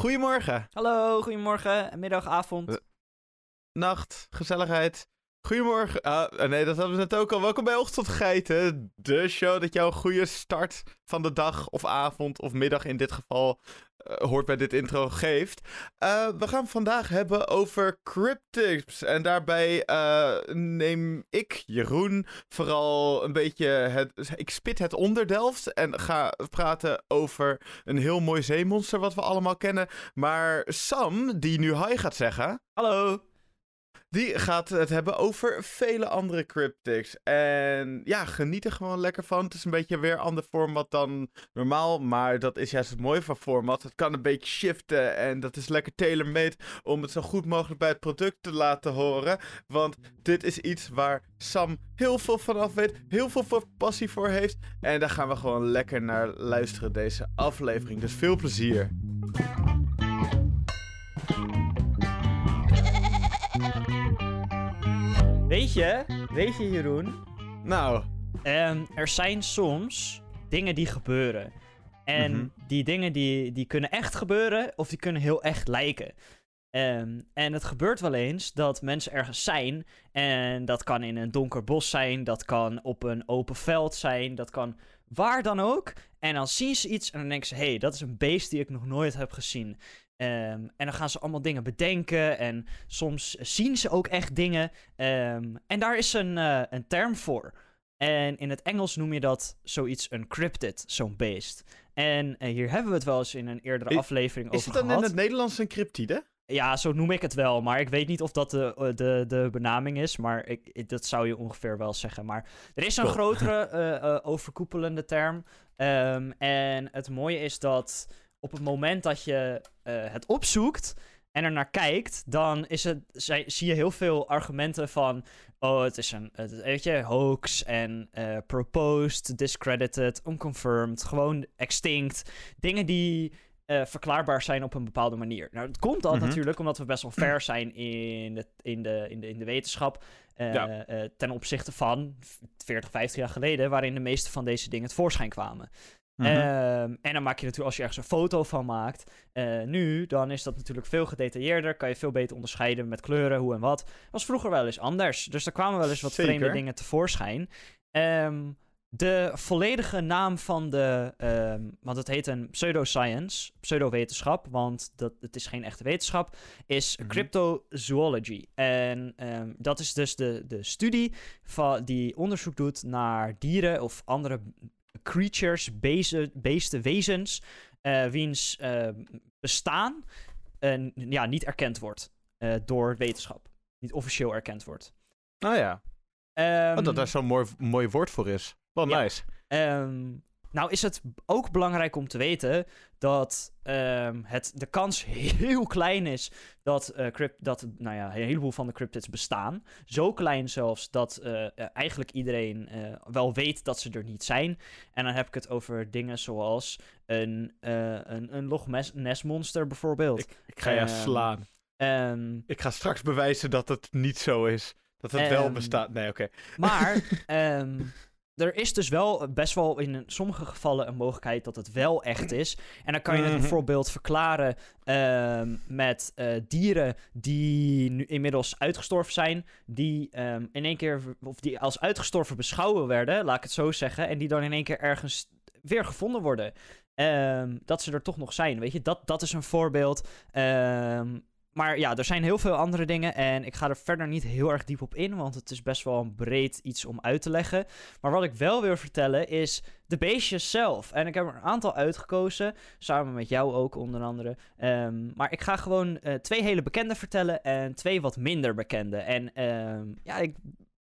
Goedemorgen. Hallo, goedemorgen, middag, avond. Nacht, gezelligheid. Goedemorgen. Ah, nee, dat hadden we net ook al. Welkom bij Ochtendgeiten. De show dat jou een goede start van de dag of avond of middag in dit geval eh, hoort bij dit intro geeft. Eh, we gaan vandaag hebben over cryptics. En daarbij eh, neem ik, Jeroen, vooral een beetje het. Ik spit het onderdelft en ga praten over een heel mooi zeemonster wat we allemaal kennen. Maar Sam, die nu hi gaat zeggen. Hallo. Die gaat het hebben over vele andere cryptics. En ja, geniet er gewoon lekker van. Het is een beetje weer ander format dan normaal. Maar dat is juist het mooie van format. Het kan een beetje shiften. En dat is lekker tailor-made om het zo goed mogelijk bij het product te laten horen. Want dit is iets waar Sam heel veel van af weet. Heel veel passie voor heeft. En daar gaan we gewoon lekker naar luisteren deze aflevering. Dus veel plezier. Weet je, weet je Jeroen? Nou. Um, er zijn soms dingen die gebeuren. En Mhm. die dingen die, die kunnen echt gebeuren of die kunnen heel echt lijken. Ehm, en het gebeurt wel eens dat mensen ergens zijn. En dat kan in een donker bos zijn. Dat kan op een open veld zijn. Dat kan waar dan ook. En dan zien ze iets en dan denken ze: hé, hey, dat is een beest die ik nog nooit heb gezien. Ehm, en dan gaan ze allemaal dingen bedenken. En soms zien ze ook echt dingen. Ehm, en daar is een, eh, een term voor. En in het Engels noem je dat zoiets een cryptid, zo'n beest. En eh, hier hebben we het wel eens in een eerdere aflevering Is over het dan gehad. in het Nederlands een cryptide? Ja, zo noem ik het wel. Maar ik weet niet of dat de, eh, de, de benaming is. Maar ik, dat zou je ongeveer wel zeggen. Maar er is een Cool. grotere overkoepelende term. Ehm, en het mooie is dat op het moment dat je eh, het opzoekt en er naar kijkt, dan is het, zij, zie je heel veel argumenten van. Oh, het is een het, weet je, hoax en eh, proposed, discredited, unconfirmed, gewoon extinct. Dingen die eh, verklaarbaar zijn op een bepaalde manier. Nou, het komt al Mhm. natuurlijk omdat we best wel ver zijn in de, in de, in de, in de wetenschap. Ja. ten opzichte van 40, 50 jaar geleden, waarin de meeste van deze dingen tevoorschijn kwamen. Mhm. Ehm, en dan maak je natuurlijk, als je ergens een foto van maakt, eh, nu, dan is dat natuurlijk veel gedetailleerder. Kan je veel beter onderscheiden met kleuren, hoe en wat. Was vroeger wel eens anders. Dus er kwamen wel eens wat Zeker. vreemde dingen tevoorschijn. Ehm, de volledige naam van de, ehm, want het heet een pseudoscience, pseudowetenschap, want dat, het is geen echte wetenschap, is Mhm. cryptozoology. En dat is dus de, de studie van, die onderzoek doet naar dieren of andere creatures, beesten, beesten wezens, eh, wiens eh, bestaan eh, ja, niet erkend wordt door wetenschap. Niet officieel erkend wordt. Nou ja, Ehm, oh, dat daar zo'n mooi, mooi woord voor is. Wel Ja. nice. Nou is het ook belangrijk om te weten dat ehm, het, de kans heel klein is dat, eh, crypt, dat nou ja, een heleboel van de cryptids bestaan. Zo klein zelfs dat eh, eh, eigenlijk iedereen wel weet dat ze er niet zijn. En dan heb ik het over dingen zoals een, een, een Loch Ness monster bijvoorbeeld. Ik, ik ga je Ehm, slaan. Ehm, Ik ga straks bewijzen dat het niet zo is. Dat het wel bestaat. Nee, oké. Maar er is dus wel best wel in sommige gevallen een mogelijkheid dat het wel echt is. En dan kan je het Mhm. bijvoorbeeld verklaren ehm, met eh, dieren die nu inmiddels uitgestorven zijn. Die ehm, in één keer, of die als uitgestorven beschouwen werden, laat ik het zo zeggen. En die dan in één keer ergens weer gevonden worden. Ehm, dat ze er toch nog zijn, weet je. Dat, dat is een voorbeeld. Maar ja, er zijn heel veel andere dingen en ik ga er verder niet heel erg diep op in, want het is best wel een breed iets om uit te leggen. Maar wat ik wel wil vertellen is de beestjes zelf. En ik heb er een aantal uitgekozen, samen met jou ook onder andere. Ehm, maar ik ga gewoon eh, twee hele bekende vertellen en twee wat minder bekende. En ehm, ja, ik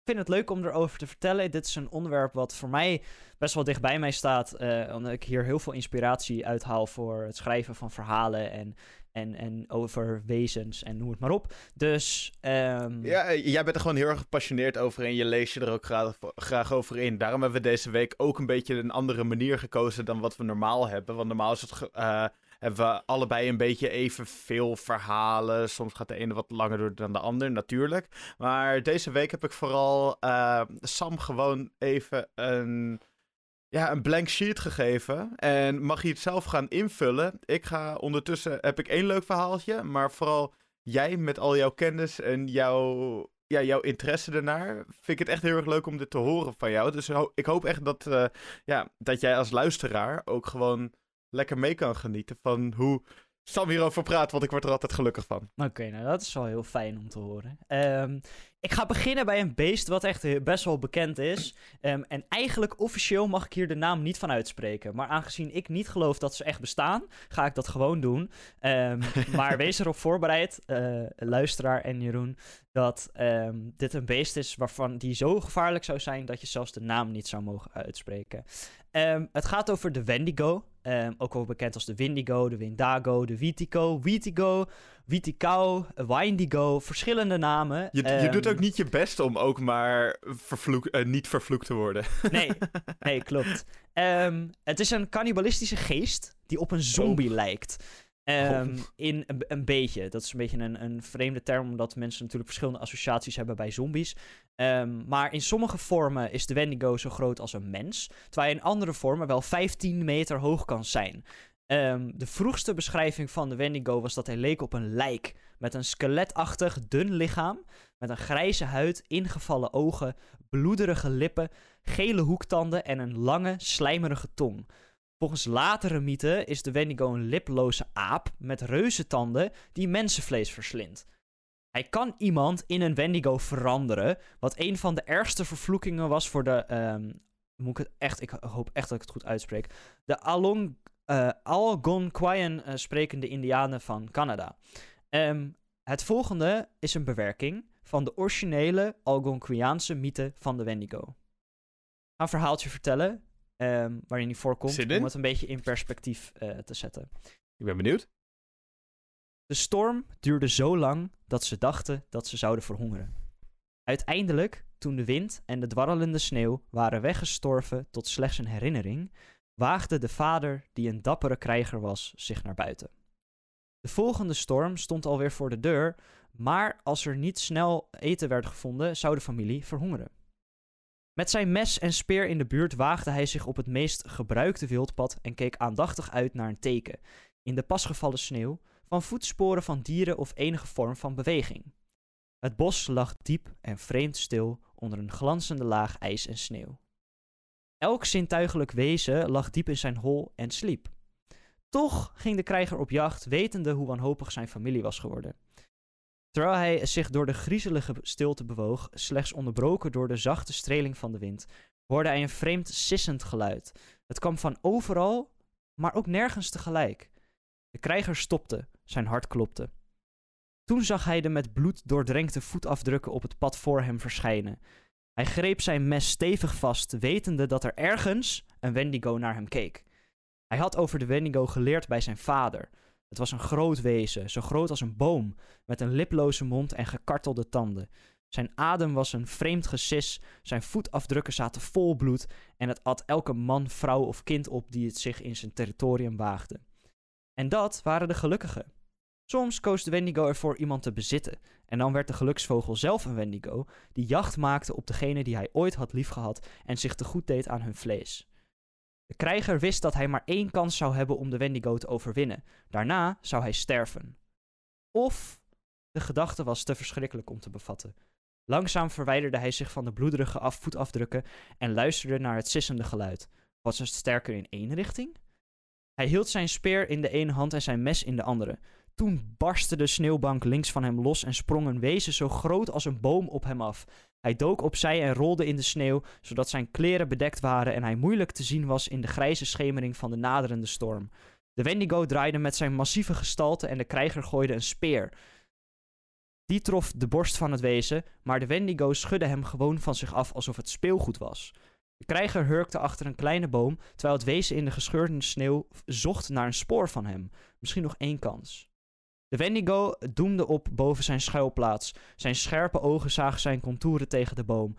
vind het leuk om erover te vertellen. Dit is een onderwerp wat voor mij best wel dicht bij mij staat, eh, omdat ik hier heel veel inspiratie uithaal voor het schrijven van verhalen en en, en over wezens en noem het maar op. Dus, ehm, Ja, eh, jij bent er gewoon heel erg gepassioneerd over en je leest je er ook graag, graag over in. Daarom hebben we deze week ook een beetje een andere manier gekozen dan wat we normaal hebben. Want normaal is het, eh, hebben we allebei een beetje evenveel verhalen. Soms gaat de ene wat langer door dan de ander, natuurlijk. Maar deze week heb ik vooral eh, Sam gewoon even een ja, een blank sheet gegeven. En mag je het zelf gaan invullen. Ik ga ondertussen, heb ik één leuk verhaaltje. Maar vooral jij met al jouw kennis en jouw, ja, jouw interesse ernaar. Vind ik het echt heel erg leuk om dit te horen van jou. Dus ik hoop echt dat, uh, ja, dat jij als luisteraar ook gewoon lekker mee kan genieten van hoe Sam hierover praat, want ik word er altijd gelukkig van. Oké, nou dat is wel heel fijn om te horen. Um, ik ga beginnen bij een beest wat echt best wel bekend is. Um, en eigenlijk officieel mag ik hier de naam niet van uitspreken. Maar aangezien ik niet geloof dat ze echt bestaan, ga ik dat gewoon doen. Um, maar wees erop voorbereid, uh, luisteraar en Jeroen, dat dit een beest is waarvan die zo gevaarlijk zou zijn dat je zelfs de naam niet zou mogen uitspreken. het gaat over de Wendigo. Ook wel bekend als de Windigo, de Windago, de Witico, Witigo, Witicao, Windigo, verschillende namen. Je, je doet ehm, ook niet je best om ook maar vervloek, uh, niet vervloekt te worden. Nee, nee klopt. Um, het is een cannibalistische geest die op een zombie oh. lijkt. Um, in een, een, beetje. Dat is een beetje een, een, vreemde term, omdat mensen natuurlijk verschillende associaties hebben bij zombies. Um, maar in sommige vormen is de Wendigo zo groot als een mens, terwijl hij in andere vormen wel 15 meter hoog kan zijn. Um, de vroegste beschrijving van de Wendigo was dat hij leek op een lijk met een skeletachtig dun lichaam, met een grijze huid, ingevallen ogen, bloederige lippen, gele hoektanden en een lange, slijmerige tong. Volgens latere mythen is de Wendigo een liploze aap met reuzentanden die mensenvlees verslindt. Hij kan iemand in een Wendigo veranderen, wat een van de ergste vervloekingen was voor de. Um, moet ik het echt, ik hoop echt dat ik het goed uitspreek. De Along, uh, Algonquian uh, sprekende Indianen van Canada. Um, het volgende is een bewerking van de originele Algonquiaanse mythe van de Wendigo. Ik ga een verhaaltje vertellen um, waarin hij voorkomt, om het een beetje in perspectief uh, te zetten. Ik ben benieuwd. De storm duurde zo lang dat ze dachten dat ze zouden verhongeren. Uiteindelijk, toen de wind en de dwarrelende sneeuw waren weggestorven tot slechts een herinnering, waagde de vader, die een dappere krijger was, zich naar buiten. De volgende storm stond alweer voor de deur, maar als er niet snel eten werd gevonden, zou de familie verhongeren. Met zijn mes en speer in de buurt waagde hij zich op het meest gebruikte wildpad en keek aandachtig uit naar een teken, in de pasgevallen sneeuw, van voetsporen van dieren of enige vorm van beweging. Het bos lag diep en vreemd stil onder een glanzende laag ijs en sneeuw. Elk zintuigelijk wezen lag diep in zijn hol en sliep. Toch ging de krijger op jacht, wetende hoe wanhopig zijn familie was geworden. Terwijl hij zich door de griezelige stilte bewoog, slechts onderbroken door de zachte streling van de wind, hoorde hij een vreemd sissend geluid. Het kwam van overal, maar ook nergens tegelijk. De krijger stopte, zijn hart klopte. Toen zag hij de met bloed doordrenkte voetafdrukken op het pad voor hem verschijnen. Hij greep zijn mes stevig vast, wetende dat er ergens een Wendigo naar hem keek. Hij had over de Wendigo geleerd bij zijn vader. Het was een groot wezen, zo groot als een boom, met een liploze mond en gekartelde tanden. Zijn adem was een vreemd gesis, zijn voetafdrukken zaten vol bloed en het at elke man, vrouw of kind op die het zich in zijn territorium waagde. En dat waren de gelukkigen. Soms koos de Wendigo ervoor iemand te bezitten, en dan werd de geluksvogel zelf een Wendigo, die jacht maakte op degene die hij ooit had liefgehad en zich te goed deed aan hun vlees. De krijger wist dat hij maar één kans zou hebben om de Wendigo te overwinnen. Daarna zou hij sterven. Of de gedachte was te verschrikkelijk om te bevatten. Langzaam verwijderde hij zich van de bloederige voetafdrukken en luisterde naar het sissende geluid. Was het sterker in één richting? Hij hield zijn speer in de ene hand en zijn mes in de andere. Toen barstte de sneeuwbank links van hem los en sprong een wezen zo groot als een boom op hem af. Hij dook opzij en rolde in de sneeuw, zodat zijn kleren bedekt waren en hij moeilijk te zien was in de grijze schemering van de naderende storm. De Wendigo draaide met zijn massieve gestalte en de krijger gooide een speer. Die trof de borst van het wezen, maar de Wendigo schudde hem gewoon van zich af alsof het speelgoed was. De krijger hurkte achter een kleine boom, terwijl het wezen in de gescheurde sneeuw zocht naar een spoor van hem. Misschien nog één kans. De Wendigo doemde op boven zijn schuilplaats. Zijn scherpe ogen zagen zijn contouren tegen de boom.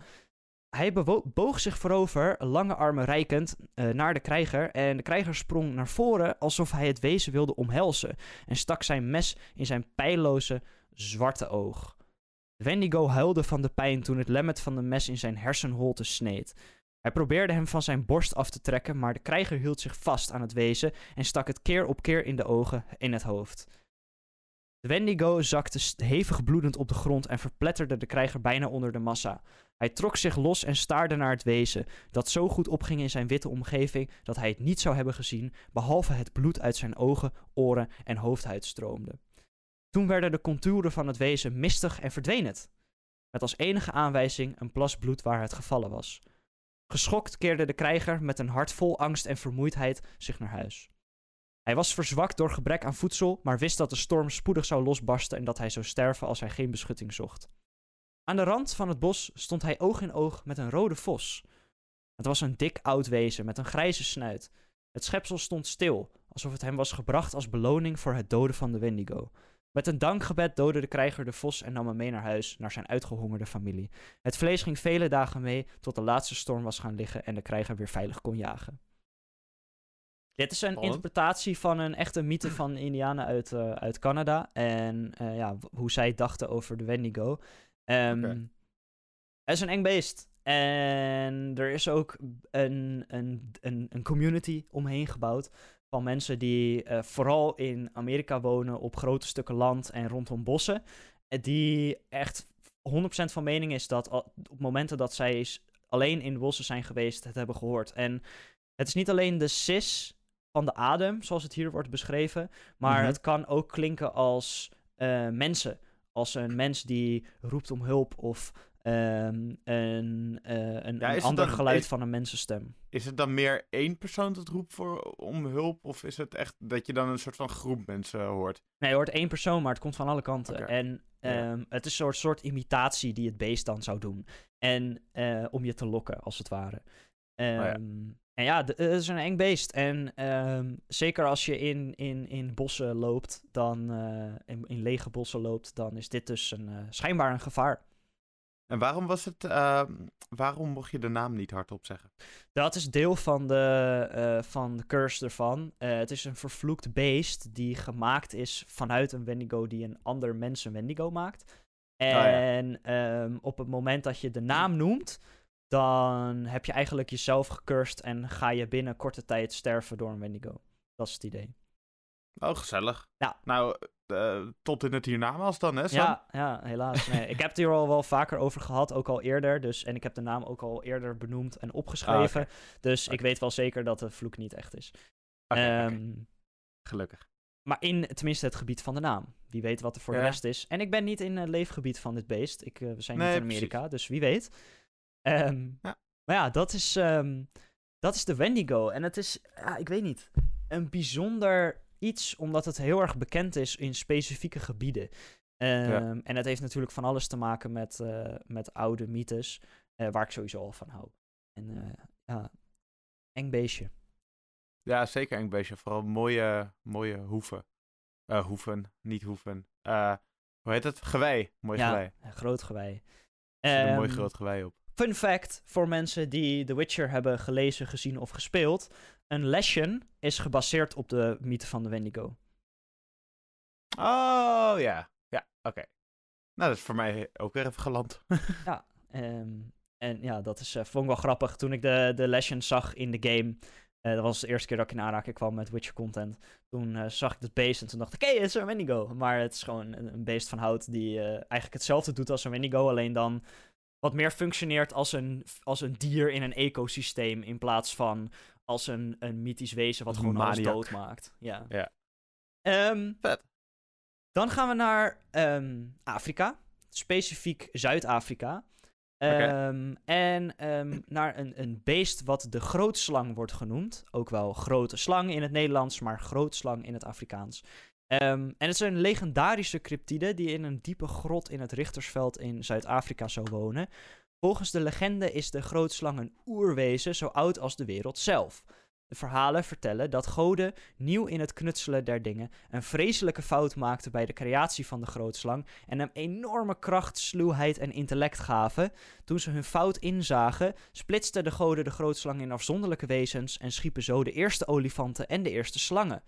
Hij boog zich voorover, lange armen reikend, uh, naar de krijger. En de krijger sprong naar voren alsof hij het wezen wilde omhelzen. En stak zijn mes in zijn pijloze, zwarte oog. De Wendigo huilde van de pijn toen het lemmet van de mes in zijn hersenholte sneed. Hij probeerde hem van zijn borst af te trekken, maar de krijger hield zich vast aan het wezen en stak het keer op keer in de ogen in het hoofd. De Wendigo zakte hevig bloedend op de grond en verpletterde de krijger bijna onder de massa. Hij trok zich los en staarde naar het wezen, dat zo goed opging in zijn witte omgeving dat hij het niet zou hebben gezien, behalve het bloed uit zijn ogen, oren en hoofdhuid stroomde. Toen werden de contouren van het wezen mistig en verdween het. Met als enige aanwijzing een plas bloed waar het gevallen was. Geschokt keerde de krijger met een hart vol angst en vermoeidheid zich naar huis. Hij was verzwakt door gebrek aan voedsel, maar wist dat de storm spoedig zou losbarsten en dat hij zou sterven als hij geen beschutting zocht. Aan de rand van het bos stond hij oog in oog met een rode vos. Het was een dik oud wezen met een grijze snuit. Het schepsel stond stil, alsof het hem was gebracht als beloning voor het doden van de Wendigo. Met een dankgebed doodde de krijger de vos en nam hem mee naar huis, naar zijn uitgehongerde familie. Het vlees ging vele dagen mee, tot de laatste storm was gaan liggen en de krijger weer veilig kon jagen. Dit is een interpretatie van een echte mythe van Indianen uit, eh, uit Canada. En eh, ja, hoe zij dachten over de Wendigo. Ehm. Het is een eng beest. En er is ook een, een, een, een community omheen gebouwd. Van mensen die eh, vooral in Amerika wonen op grote stukken land en rondom bossen. Die echt 100% van mening is dat op momenten dat zij alleen in de bossen zijn geweest, het hebben gehoord. En het is niet alleen de sis van de adem, zoals het hier wordt beschreven. Maar Mhm. het kan ook klinken als eh, mensen. Als een mens die roept om hulp of ehm, een, eh, een, Ja, ander dan- geluid is- van een mensenstem. Is het dan meer één persoon dat roept voor, om hulp? Of is het echt dat je dan een soort van groep mensen hoort? Nee, je hoort één persoon, maar het komt van alle kanten. En Ja. ehm, het is een soort, soort imitatie die het beest dan zou doen. En eh, om je te lokken, als het ware. Oh ja. En ja, het is een eng beest. En ehm, zeker als je in, in, in bossen loopt, dan eh, in, in lege bossen loopt, dan is dit dus een, eh, schijnbaar een gevaar. En waarom was het, ehm, waarom mocht je de naam niet hardop zeggen? Dat is deel van de, eh, van de curse ervan. Het is een vervloekt beest die gemaakt is vanuit een Wendigo die een ander mens een Wendigo maakt. ja. En ehm, op het moment dat je de naam noemt, dan heb je eigenlijk jezelf gecursed en ga je binnen korte tijd sterven door een Wendigo. Dat is het idee. Oh, gezellig. Ja. Nou, eh, tot in het hiernamaals dan, hè Sam? Ja, ja, helaas. Nee, ik heb het hier al wel vaker over gehad, ook al eerder. Dus, en ik heb de naam ook al eerder benoemd en opgeschreven. Ah, Dus ik weet wel zeker dat de vloek niet echt is. Ehm, Gelukkig. Maar in tenminste het gebied van de naam. Wie weet wat er voor Ja. de rest is. En ik ben niet in het leefgebied van dit beest. Ik, eh, we zijn Nee, niet in Amerika, dus wie weet. Ehm, Ja. Maar ja, dat is, ehm, dat is de Wendigo. En het is, ja, ik weet niet, een bijzonder iets, omdat het heel erg bekend is in specifieke gebieden. Ehm, En het heeft natuurlijk van alles te maken met, eh, met oude mythes, eh, waar ik sowieso al van hou. En eh, ja, eng beestje. Ja, zeker eng beestje. Vooral mooie, mooie hoeven. Hoeven, niet hoeven. Hoe heet het? Gewei. Mooi ja, gewei. groot gewei. Er zit een mooi groot gewei op. Fun fact voor mensen die The Witcher hebben gelezen, gezien of gespeeld. Een lesjen is gebaseerd op de mythe van de Wendigo. Oh, ja. Ja, oké. Nou, dat is voor mij ook weer even geland. Ehm, en ja, dat is, eh, vond ik wel grappig. Toen ik de, de lesjen zag in de game, eh, dat was de eerste keer dat ik in aanraking kwam met Witcher content. Toen eh, zag ik het beest en toen dacht ik, hé, hey, het is een Wendigo. Maar het is gewoon een, een beest van hout die eigenlijk hetzelfde doet als een Wendigo, alleen dan wat meer functioneert als een, als een dier in een ecosysteem in plaats van als een, een mythisch wezen wat gewoon alles doodmaakt. Ja. Ja. Ehm, Vet. Dan gaan we naar ehm, Afrika, specifiek Zuid-Afrika. Ehm, en naar een, een beest wat de grootslang wordt genoemd. Ook wel grote slang in het Nederlands, maar grootslang in het Afrikaans. Ehm, en het is een legendarische cryptide die in een diepe grot in het Richtersveld in Zuid-Afrika zou wonen. Volgens de legende is de grootslang een oerwezen zo oud als de wereld zelf. De verhalen vertellen dat goden, nieuw in het knutselen der dingen, een vreselijke fout maakten bij de creatie van de grootslang en hem enorme kracht, sluwheid en intellect gaven. Toen ze hun fout inzagen, splitsten de goden de grootslang in afzonderlijke wezens en schiepen zo de eerste olifanten en de eerste slangen.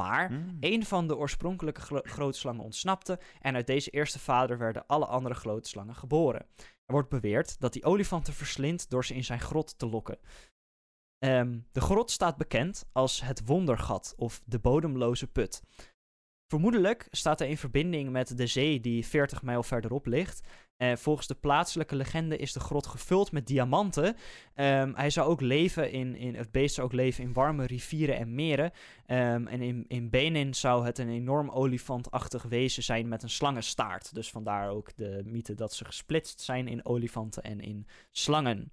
Maar Hmm. een van de oorspronkelijke gro- grote slangen ontsnapte en uit deze eerste vader werden alle andere grote slangen geboren. Er wordt beweerd dat hij olifanten verslindt door ze in zijn grot te lokken. Ehm, de grot staat bekend als het wondergat of de bodemloze put. Vermoedelijk staat hij in verbinding met de zee die 40 mijl verderop ligt. Eh, volgens de plaatselijke legende is de grot gevuld met diamanten. Ehm, hij zou ook leven in, in, het beest zou ook leven in warme rivieren en meren. Ehm, en in, in Benin zou het een enorm olifantachtig wezen zijn met een slangenstaart. Dus vandaar ook de mythe dat ze gesplitst zijn in olifanten en in slangen.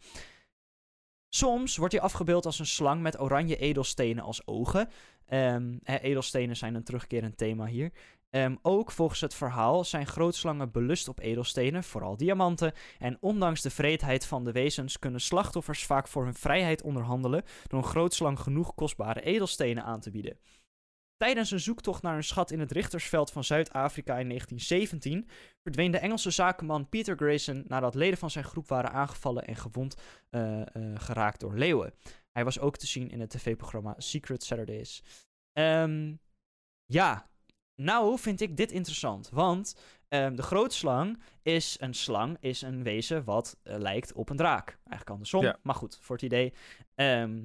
Soms wordt hij afgebeeld als een slang met oranje edelstenen als ogen. Ehm, edelstenen zijn een terugkerend thema hier. Ehm, ook volgens het verhaal zijn grootslangen belust op edelstenen, vooral diamanten. En ondanks de vreedheid van de wezens kunnen slachtoffers vaak voor hun vrijheid onderhandelen door een grootslang genoeg kostbare edelstenen aan te bieden. Tijdens een zoektocht naar een schat in het Richtersveld van Zuid-Afrika in 1917 verdween de Engelse zakenman Peter Grayson nadat leden van zijn groep waren aangevallen en gewond eh, eh, geraakt door leeuwen. Hij was ook te zien in het tv-programma Secret Saturdays. Ehm, ja, nou vind ik dit interessant, want ehm, de grootslang is een slang, is een wezen wat eh, lijkt op een draak. Eigenlijk andersom, Ja. maar goed, voor het idee. Ehm,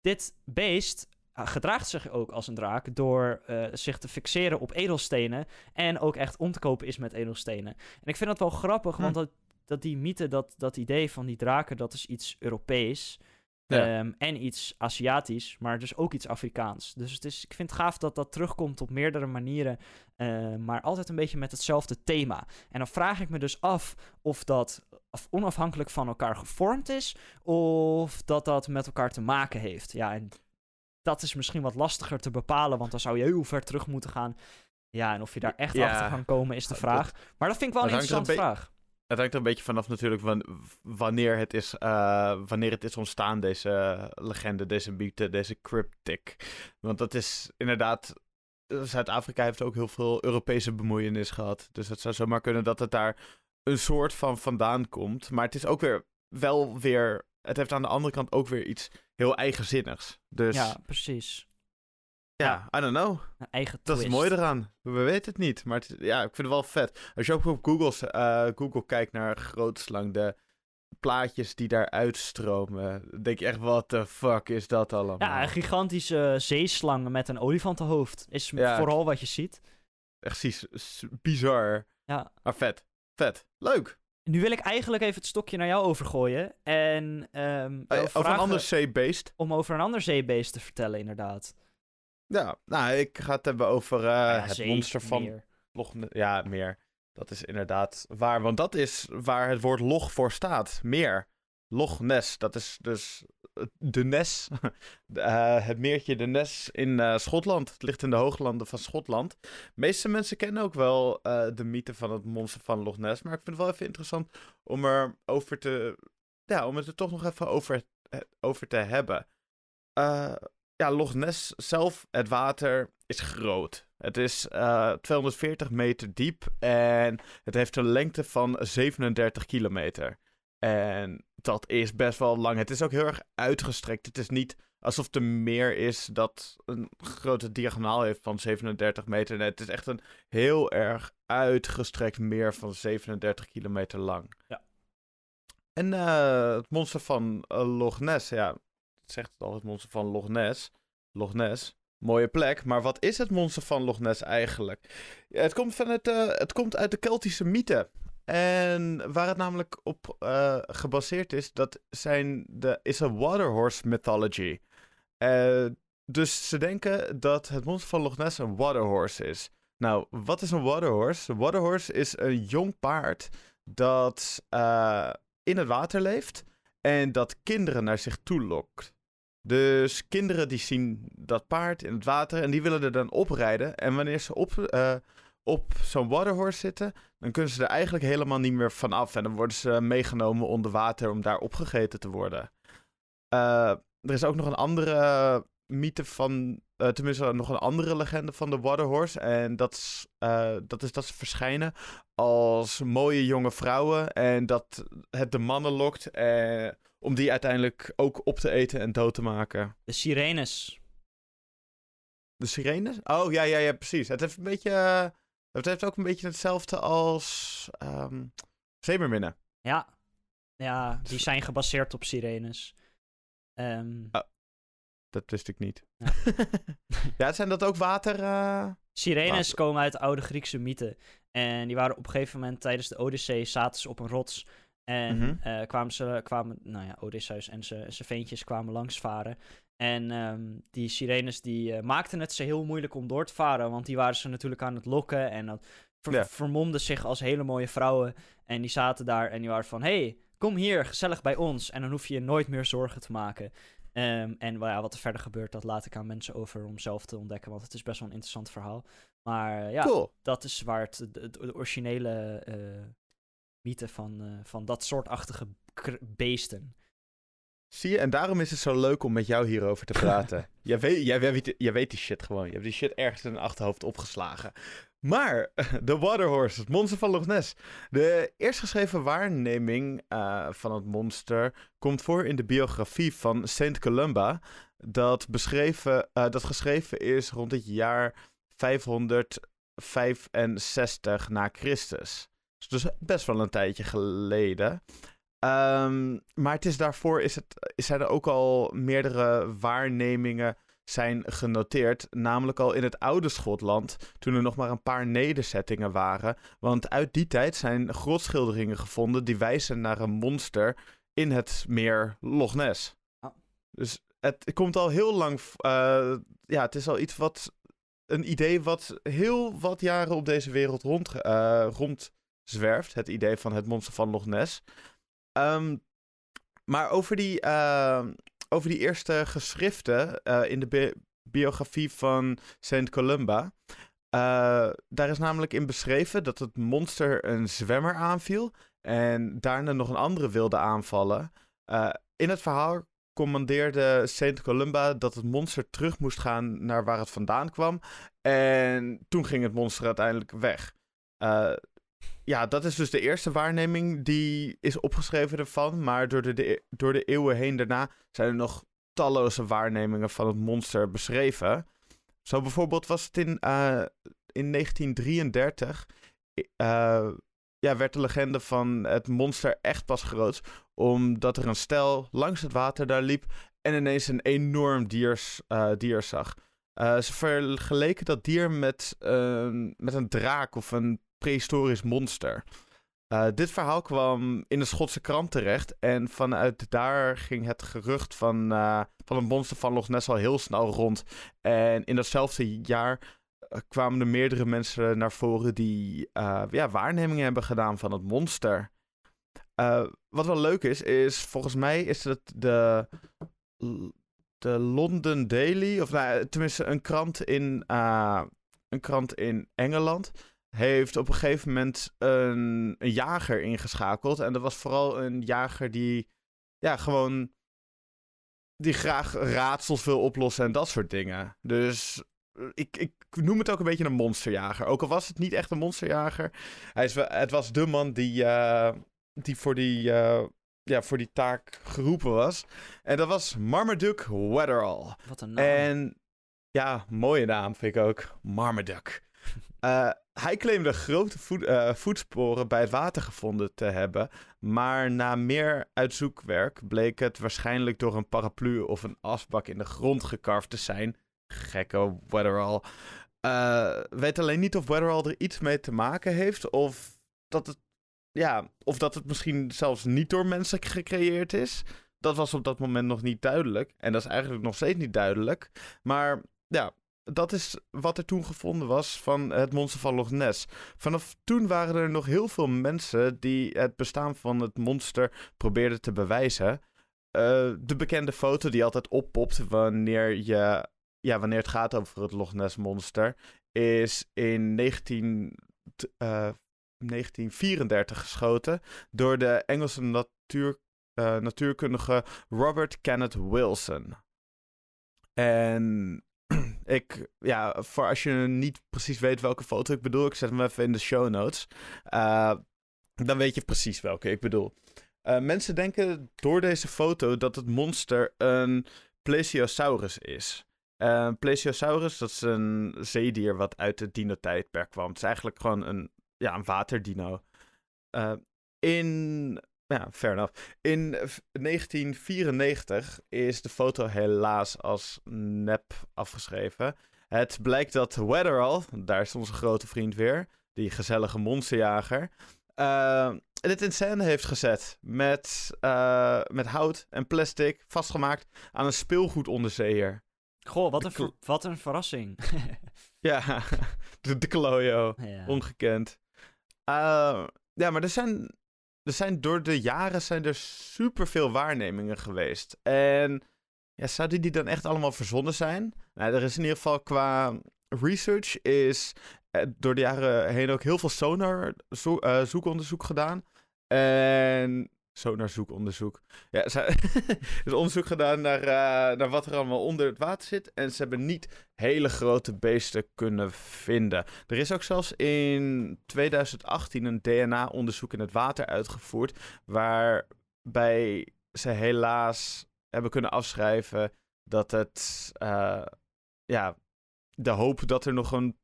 dit beest uh, gedraagt zich ook als een draak door eh, zich te fixeren op edelstenen en ook echt om te kopen is met edelstenen. En ik vind dat wel grappig, Hm. want dat, dat die mythe, dat, dat idee van die draken, dat is iets Europees. Ja. Ehm, en iets Aziatisch, maar dus ook iets Afrikaans. Dus het is, ik vind het gaaf dat dat terugkomt op meerdere manieren, eh, maar altijd een beetje met hetzelfde thema. En dan vraag ik me dus af of dat af- onafhankelijk van elkaar gevormd is, of dat dat met elkaar te maken heeft. Ja, en dat is misschien wat lastiger te bepalen, want dan zou je heel ver terug moeten gaan. Ja, en of je daar echt Ja. achter kan komen is de Dat- vraag. Maar dat vind ik wel een interessante vraag. Het hangt er een beetje vanaf natuurlijk wan- wanneer, het is, eh, wanneer het is ontstaan, deze legende, deze mythe, deze cryptic. Want dat is inderdaad... eh, Zuid-Afrika heeft ook heel veel Europese bemoeienis gehad. Dus het zou zomaar kunnen dat het daar een soort van vandaan komt. Maar het is ook weer wel weer... Het heeft aan de andere kant ook weer iets heel eigenzinnigs. Dus Ja, ja. I don't know. Een eigen Dat is mooi eraan. We weten het niet, maar het, ja, ik vind het wel vet. Als je ook op Google, eh, Google kijkt naar grootslang, de plaatjes die daar uitstromen, denk je echt, wat de fuck is dat allemaal? Ja, een gigantische zeeslang met een olifantenhoofd is Ja. vooral wat je ziet. Echt precies bizar. Ja. Maar vet. Vet. Leuk. Nu wil ik eigenlijk even het stokje naar jou overgooien. En jou over een ander zeebeest. om over een ander zeebeest te vertellen, inderdaad. Ja, nou, ik ga het hebben over eh, ja, het monster van meer. Ja, meer. Dat is inderdaad waar, want dat is waar het woord log voor staat. Meer. Loch Ness. Dat is dus eh, de Ness. De, eh, het meertje de Ness in Schotland. Het ligt in de hooglanden van Schotland. De meeste mensen kennen ook wel de mythe van het monster van Loch Ness. Maar ik vind het wel even interessant om er over te... Ja, om het er toch nog even over, over te hebben. Ja, Loch Ness zelf, het water, is groot. Het is eh, 240 meter diep en het heeft een lengte van 37 kilometer. En dat is best wel lang. Het is ook heel erg uitgestrekt. Het is niet alsof er meer is dat een grote diagonaal heeft van 37 meter. Nee, het is echt een heel erg uitgestrekt meer van 37 kilometer lang. Ja. En eh, het monster van eh, Loch Ness, ja, zegt het al, het monster van Loch Ness. Loch Ness, mooie plek. Maar wat is het monster van Loch Ness eigenlijk? Het, komt van het, eh, het komt uit de Keltische mythe. En waar het namelijk op eh, gebaseerd is, dat zijn de, is een waterhorse mythology. Eh, dus ze denken dat het monster van Loch Ness een waterhorse is. Nou, wat is een waterhorse? Een waterhorse is een jong paard dat in het water leeft en dat kinderen naar zich toe lokt. Dus kinderen die zien dat paard in het water en die willen er dan oprijden. En wanneer ze op, eh, op zo'n waterhorse zitten, dan kunnen ze er eigenlijk helemaal niet meer van af. En dan worden ze meegenomen onder water om daar opgegeten te worden. Eh, er is ook nog een andere mythe van, eh, tenminste nog een andere legende van de waterhorse. En dat is, dat is dat ze verschijnen als mooie jonge vrouwen. En dat het de mannen lokt eh, om die uiteindelijk ook op te eten en dood te maken. De sirenes. De sirenes? Oh, ja, ja, ja, precies. Het heeft een beetje... eh, het heeft ook een beetje hetzelfde als... ehm Zeemerminnen. Ja. Ja, die zijn gebaseerd op sirenes. Ehm, Dat wist ik niet. Ja. ja, zijn dat ook water... eh, Sirenes Water. komen uit de oude Griekse mythen. En die waren op een gegeven moment tijdens de Odyssee zaten ze op een rots. En Mhm. eh, kwamen ze, kwamen, nou ja, Odysseus en zijn zijn veentjes kwamen langsvaren. En ehm, die sirenes die eh, maakten het ze heel moeilijk om door te varen. Want die waren ze natuurlijk aan het lokken. En dat ver- Ja. vermomden zich als hele mooie vrouwen. En die zaten daar en die waren van... hey, kom hier, gezellig bij ons. En dan hoef je je nooit meer zorgen te maken. Ehm, en wel ja, wat er verder gebeurt, dat laat ik aan mensen over om zelf te ontdekken. Want het is best wel een interessant verhaal. Maar eh, ja, Cool. dat is waar het, originele mythe van, eh, van dat soortachtige beesten. Zie je, en daarom is het zo leuk om met jou hierover te praten. jij, weet, jij, weet, jij weet die shit gewoon. Je hebt die shit ergens in een achterhoofd opgeslagen. Maar, de Waterhorse, het monster van Loch Ness. De eerstgeschreven waarneming eh, van het monster komt voor in de biografie van Saint Columba. Dat, beschreven, eh, dat geschreven is rond het jaar 565 na Christus. Dus best wel een tijdje geleden. Ehm, maar het is daarvoor is het, zijn er ook al meerdere waarnemingen zijn genoteerd. Namelijk al in het oude Schotland, toen er nog maar een paar nederzettingen waren. Want uit die tijd zijn grotschilderingen gevonden die wijzen naar een monster in het meer Loch Ness. Ah. Dus het komt al heel lang. eh, ja, het is al iets wat. Een idee wat heel wat jaren op deze wereld rond, eh, rondzwerft. Het idee van het monster van Loch Ness. Ehm, maar over die, ehm, over die eerste geschriften eh, in de bi- biografie van Saint Columba. eh, daar is namelijk in beschreven dat het monster een zwemmer aanviel. En daarna nog een andere wilde aanvallen. Eh, in het verhaal commandeerde Saint Columba dat het monster terug moest gaan naar waar het vandaan kwam. En toen ging het monster uiteindelijk weg. Ja, dat is dus de eerste waarneming die is opgeschreven ervan. Maar door de, door de eeuwen heen daarna zijn er nog talloze waarnemingen van het monster beschreven. Zo bijvoorbeeld was het in, eh, in 1933. eh, ja, werd de legende van het monster echt pas groot. Omdat er een stel langs het water daar liep. En ineens een enorm diers, eh, dier zag. Ze vergeleken dat dier met, met een draak of een prehistorisch monster. Eh, dit verhaal kwam in de Schotse krant terecht. En vanuit daar ging het gerucht van, eh, van een monster van Loch Ness al heel snel rond. En in datzelfde jaar eh, kwamen er meerdere mensen naar voren die ja, waarnemingen hebben gedaan van het monster. Wat wel leuk is, is volgens mij is het de, de London Daily, of nou, tenminste een krant in, een krant in Engeland heeft op een gegeven moment een, een jager ingeschakeld. En dat was vooral een jager die, ja, gewoon, die graag raadsels wil oplossen en dat soort dingen. Dus eh, ik, ik noem het ook een beetje een monsterjager. Ook al was het niet echt een monsterjager. Hij is het was de man die, eh, die, voor die, eh, ja, voor die taak geroepen was. En dat was Marmaduke Wetherall. Wat een naam. En ja, mooie naam vind ik ook. Marmaduke. Eh, hij claimde grote voet, eh, voetsporen bij het water gevonden te hebben. Maar na meer uitzoekwerk bleek het waarschijnlijk door een paraplu of een asbak in de grond gekarfd te zijn. Gekke Wetherall. Eh weet alleen niet of Wetherall er iets mee te maken heeft. Of dat het, ja, of dat het misschien zelfs niet door mensen gecreëerd is. Dat was op dat moment nog niet duidelijk. En dat is eigenlijk nog steeds niet duidelijk. Maar ja, dat is wat er toen gevonden was van het monster van Loch Ness. Vanaf toen waren er nog heel veel mensen die het bestaan van het monster probeerden te bewijzen. Eh, de bekende foto die altijd oppopt wanneer, je, ja, wanneer het gaat over het Loch Ness monster, is in 19, t- eh, 1934 geschoten door de Engelse natuur, eh, natuurkundige Robert Kenneth Wilson. En ik, ja, voor als je niet precies weet welke foto ik bedoel, ik zet hem even in de show notes. Eh, dan weet je precies welke ik bedoel. Eh, mensen denken door deze foto dat het monster een plesiosaurus is. Uh, Plesiosaurus, dat is een zeedier wat uit het dino-tijdperk kwam. Het is eigenlijk gewoon een, ja, een waterdino. In, ja, fair enough. In 1994 is de foto helaas als nep afgeschreven. Het blijkt dat Weatherall, daar is onze grote vriend weer, die gezellige monsterjager, uh, dit in scène heeft gezet met, uh, met hout en plastic vastgemaakt aan een speelgoedonderzeeër. Goh, wat een, wat een verrassing. ja, de, de Klojo. Ja. Ongekend. Uh, ja, maar er zijn, er zijn door de jaren zijn er superveel waarnemingen geweest. En ja, zouden die dan echt allemaal verzonnen zijn? Nou, er is in ieder geval qua research is eh, door de jaren heen ook heel veel sonar zo, uh, zoekonderzoek gedaan. En sonar zoekonderzoek. Ja, ze is onderzoek gedaan naar, uh, naar wat er allemaal onder het water zit. En ze hebben niet hele grote beesten kunnen vinden. Er is ook zelfs in 2018 een DNA-onderzoek in het water uitgevoerd. Waarbij ze helaas hebben kunnen afschrijven dat het. Uh, ja, de hoop dat er nog een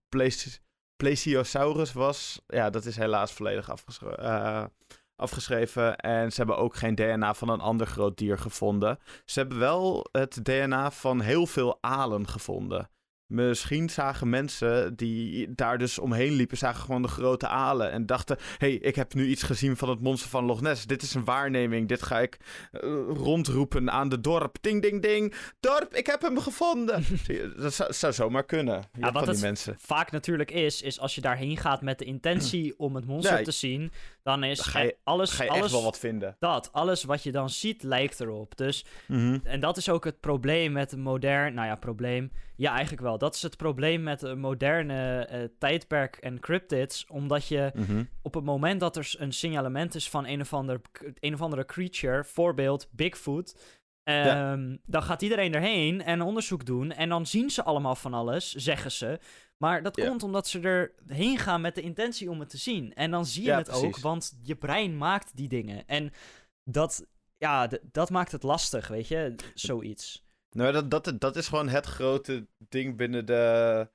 plesiosaurus was. Ja, dat is helaas volledig afgeschreven. Uh, afgeschreven. En ze hebben ook geen DNA van een ander groot dier gevonden. Ze hebben wel het DNA van heel veel alen gevonden. Misschien zagen mensen die daar dus omheen liepen, zagen gewoon de grote alen en dachten: hey, ik heb nu iets gezien van het monster van Loch Ness. Dit is een waarneming. Dit ga ik uh, rondroepen aan de dorp. Ding, ding, ding. Dorp, ik heb hem gevonden. dat zou, zou, zomaar kunnen. Ja, wat het mensen. vaak natuurlijk is, is als je daarheen gaat met de intentie om het monster te zien, dan is ga je, alles, ga je alles, echt wel wat vinden. Dat, alles wat je dan ziet lijkt erop. Dus, mm -hmm. en dat is ook het probleem met een modern, nou ja, probleem. Ja, eigenlijk wel. Dat is het probleem met een moderne uh, tijdperk en cryptids. Omdat je mm -hmm. op het moment dat er een signalement is van een of, ander, een of andere creature, voorbeeld Bigfoot. Um, ja. Dan gaat iedereen erheen en onderzoek doen. En dan zien ze allemaal van alles, zeggen ze. Maar dat ja. komt omdat ze erheen gaan met de intentie om het te zien. En dan zie je ja, het precies. ook, want je brein maakt die dingen. En dat, ja, dat maakt het lastig, weet je, zoiets. Nou, dat, dat, dat is gewoon het grote ding binnen de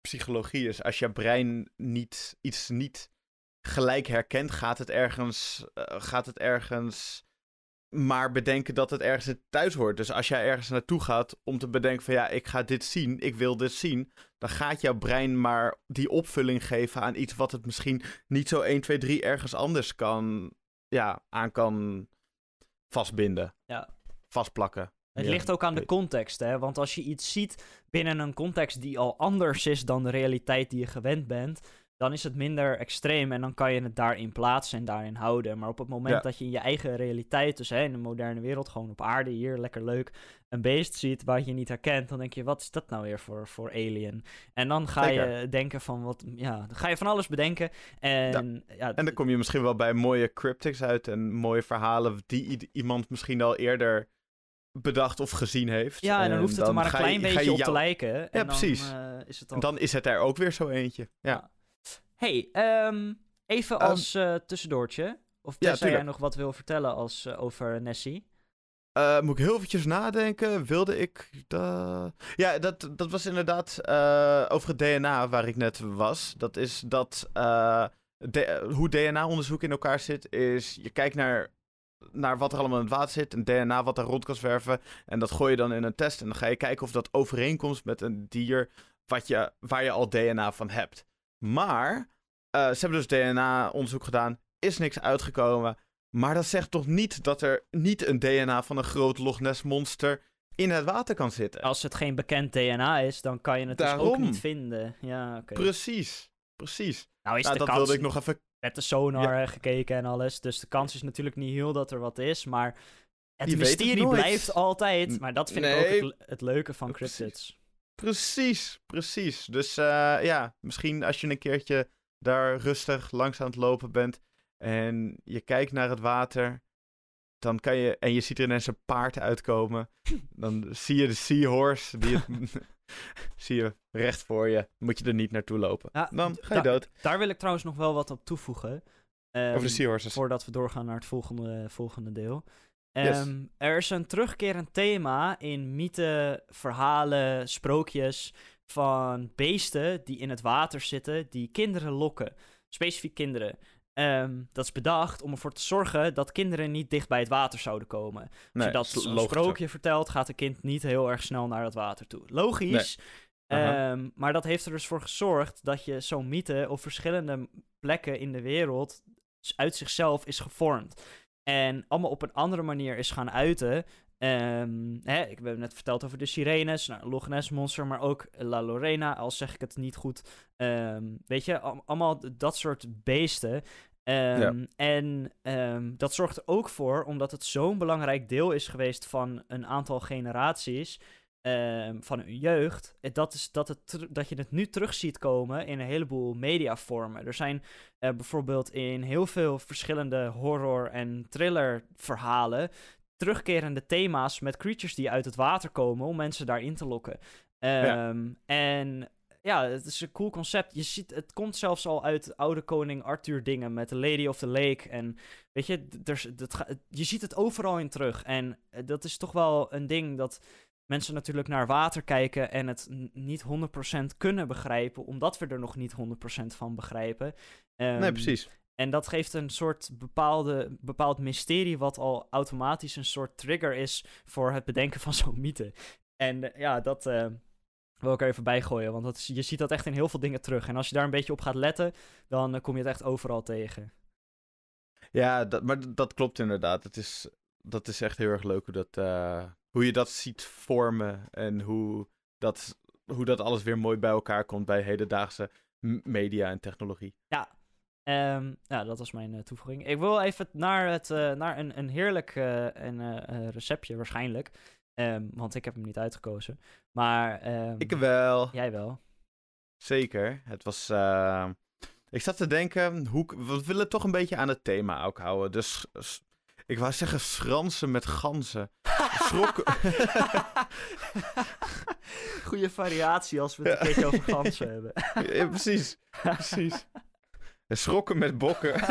psychologie. Is als je brein niet, iets niet gelijk herkent, gaat het ergens, uh, gaat het ergens maar bedenken dat het ergens thuis hoort. Dus als jij ergens naartoe gaat om te bedenken van ja, ik ga dit zien, ik wil dit zien, dan gaat jouw brein maar die opvulling geven aan iets wat het misschien niet zo 1, 2, 3 ergens anders kan, ja, aan kan vastbinden. Ja. Vastplakken. Het ja. ligt ook aan de context, hè? Want als je iets ziet binnen een context die al anders is dan de realiteit die je gewend bent, dan is het minder extreem en dan kan je het daarin plaatsen en daarin houden. Maar op het moment ja. dat je in je eigen realiteit, dus hè, in de moderne wereld, gewoon op aarde, hier lekker leuk, een beest ziet waar je niet herkent, dan denk je, wat is dat nou weer voor, voor alien? En dan ga Zeker. je denken van, wat, ja, dan ga je van alles bedenken. En, ja. ja en dan kom je misschien wel bij mooie cryptics uit en mooie verhalen die iemand misschien al eerder bedacht of gezien heeft. Ja, en dan hoeft het er maar een klein je, beetje je op te lijken. En ja, dan, precies. Uh, is het. En dan is het er ook weer zo eentje. Ja. Hey, um, even als um, uh, tussendoortje. Of ja, jij nog wat wil vertellen als, uh, over Nessie? Uh, moet ik heel eventjes nadenken. Wilde ik... Da... Ja, dat, dat was inderdaad uh, over het DNA waar ik net was. Dat is dat... Uh, de, hoe DNA-onderzoek in elkaar zit, is... Je kijkt naar, naar wat er allemaal in het water zit. Een DNA wat daar rond kan zwerven. En dat gooi je dan in een test. En dan ga je kijken of dat overeenkomt met een dier... Wat je, waar je al DNA van hebt. Maar uh, ze hebben dus DNA-onderzoek gedaan. Is niks uitgekomen. Maar dat zegt toch niet dat er niet een DNA van een groot Loch Ness monster in het water kan zitten. Als het geen bekend DNA is, dan kan je het Daarom. dus ook niet vinden. Ja, okay. Precies, precies. Nou is nou, de dat kans... wilde ik nog even... Met de sonar ja. gekeken en alles. Dus de kans is natuurlijk niet heel dat er wat is, maar... Het Je mysterie het blijft altijd. Maar dat vind nee. ik ook het, het leuke van cryptids. Precies, precies. Dus uh, ja, misschien als je een keertje daar rustig langs aan het lopen bent en je kijkt naar het water, dan kan je, en je ziet er ineens een paard uitkomen, dan zie je de seahorse, die het, zie je recht voor je, moet je er niet naartoe lopen. Ja, dan ga je dood. Daar wil ik trouwens nog wel wat op toevoegen. Um, Over de seahorses. Voordat we doorgaan naar het volgende, volgende deel. Yes. Ehm, Er is een terugkerend thema in mythen, verhalen, sprookjes van beesten die in het water zitten, die kinderen lokken. Specifiek kinderen. Ehm, dat is bedacht om ervoor te zorgen dat kinderen niet dicht bij het water zouden komen. Als Nee, je dat sprookje vertelt, gaat een kind niet heel erg snel naar het water toe. Logisch. Ehm, maar dat heeft er dus voor gezorgd dat je zo'n mythe op verschillende plekken in de wereld uit zichzelf is gevormd. En allemaal op een andere manier is gaan uiten. Ehm, hè, ik heb net verteld over de sirenes, nou, Loch Ness Monster, maar ook La Lorena, al zeg ik het niet goed. Ehm, weet je, al- allemaal dat soort beesten. Ehm, En dat zorgt er ook voor, omdat het zo'n belangrijk deel is geweest van een aantal generaties ehm, van hun jeugd, dat, is dat, het dat je het nu terug ziet komen in een heleboel mediavormen. Er zijn eh, bijvoorbeeld in heel veel verschillende horror- en thriller verhalen terugkerende thema's met creatures die uit het water komen om mensen daarin te lokken. Ja. Ehm, En ja, het is een cool concept. Je ziet, het komt zelfs al uit oude koning Arthur dingen met The Lady of the Lake. En weet je, er, dat je ziet het overal in terug. En eh, dat is toch wel een ding dat mensen natuurlijk naar water kijken en het niet 100% kunnen begrijpen, omdat we er nog niet 100% van begrijpen. Nee, Ehm, precies. en dat geeft een soort bepaalde, bepaald mysterie, wat al automatisch een soort trigger is voor het bedenken van zo'n mythe. En eh, ja, dat eh, wil ik er even bij gooien, want dat is, je ziet dat echt in heel veel dingen terug. En als je daar een beetje op gaat letten, dan eh, kom je het echt overal tegen. Ja, dat, maar dat klopt inderdaad. Het is, dat is echt heel erg leuk hoe, dat, hoe je dat ziet vormen en hoe dat, hoe dat alles weer mooi bij elkaar komt bij hedendaagse media en technologie. Ehm, ja, dat was mijn eh, toevoeging. Ik wil even naar, het, eh, naar een, een heerlijk eh, een, receptje waarschijnlijk. Ehm, want ik heb hem niet uitgekozen. Maar ehm, Ik wel, jij wel. zeker. Het was. ik zat te denken, hoe, we willen toch een beetje aan het thema ook houden. Dus ik wou zeggen schransen met ganzen. Schrok- Goede variatie als we het een keertje over ganzen hebben. ja, precies, precies. Schrokken met bokken.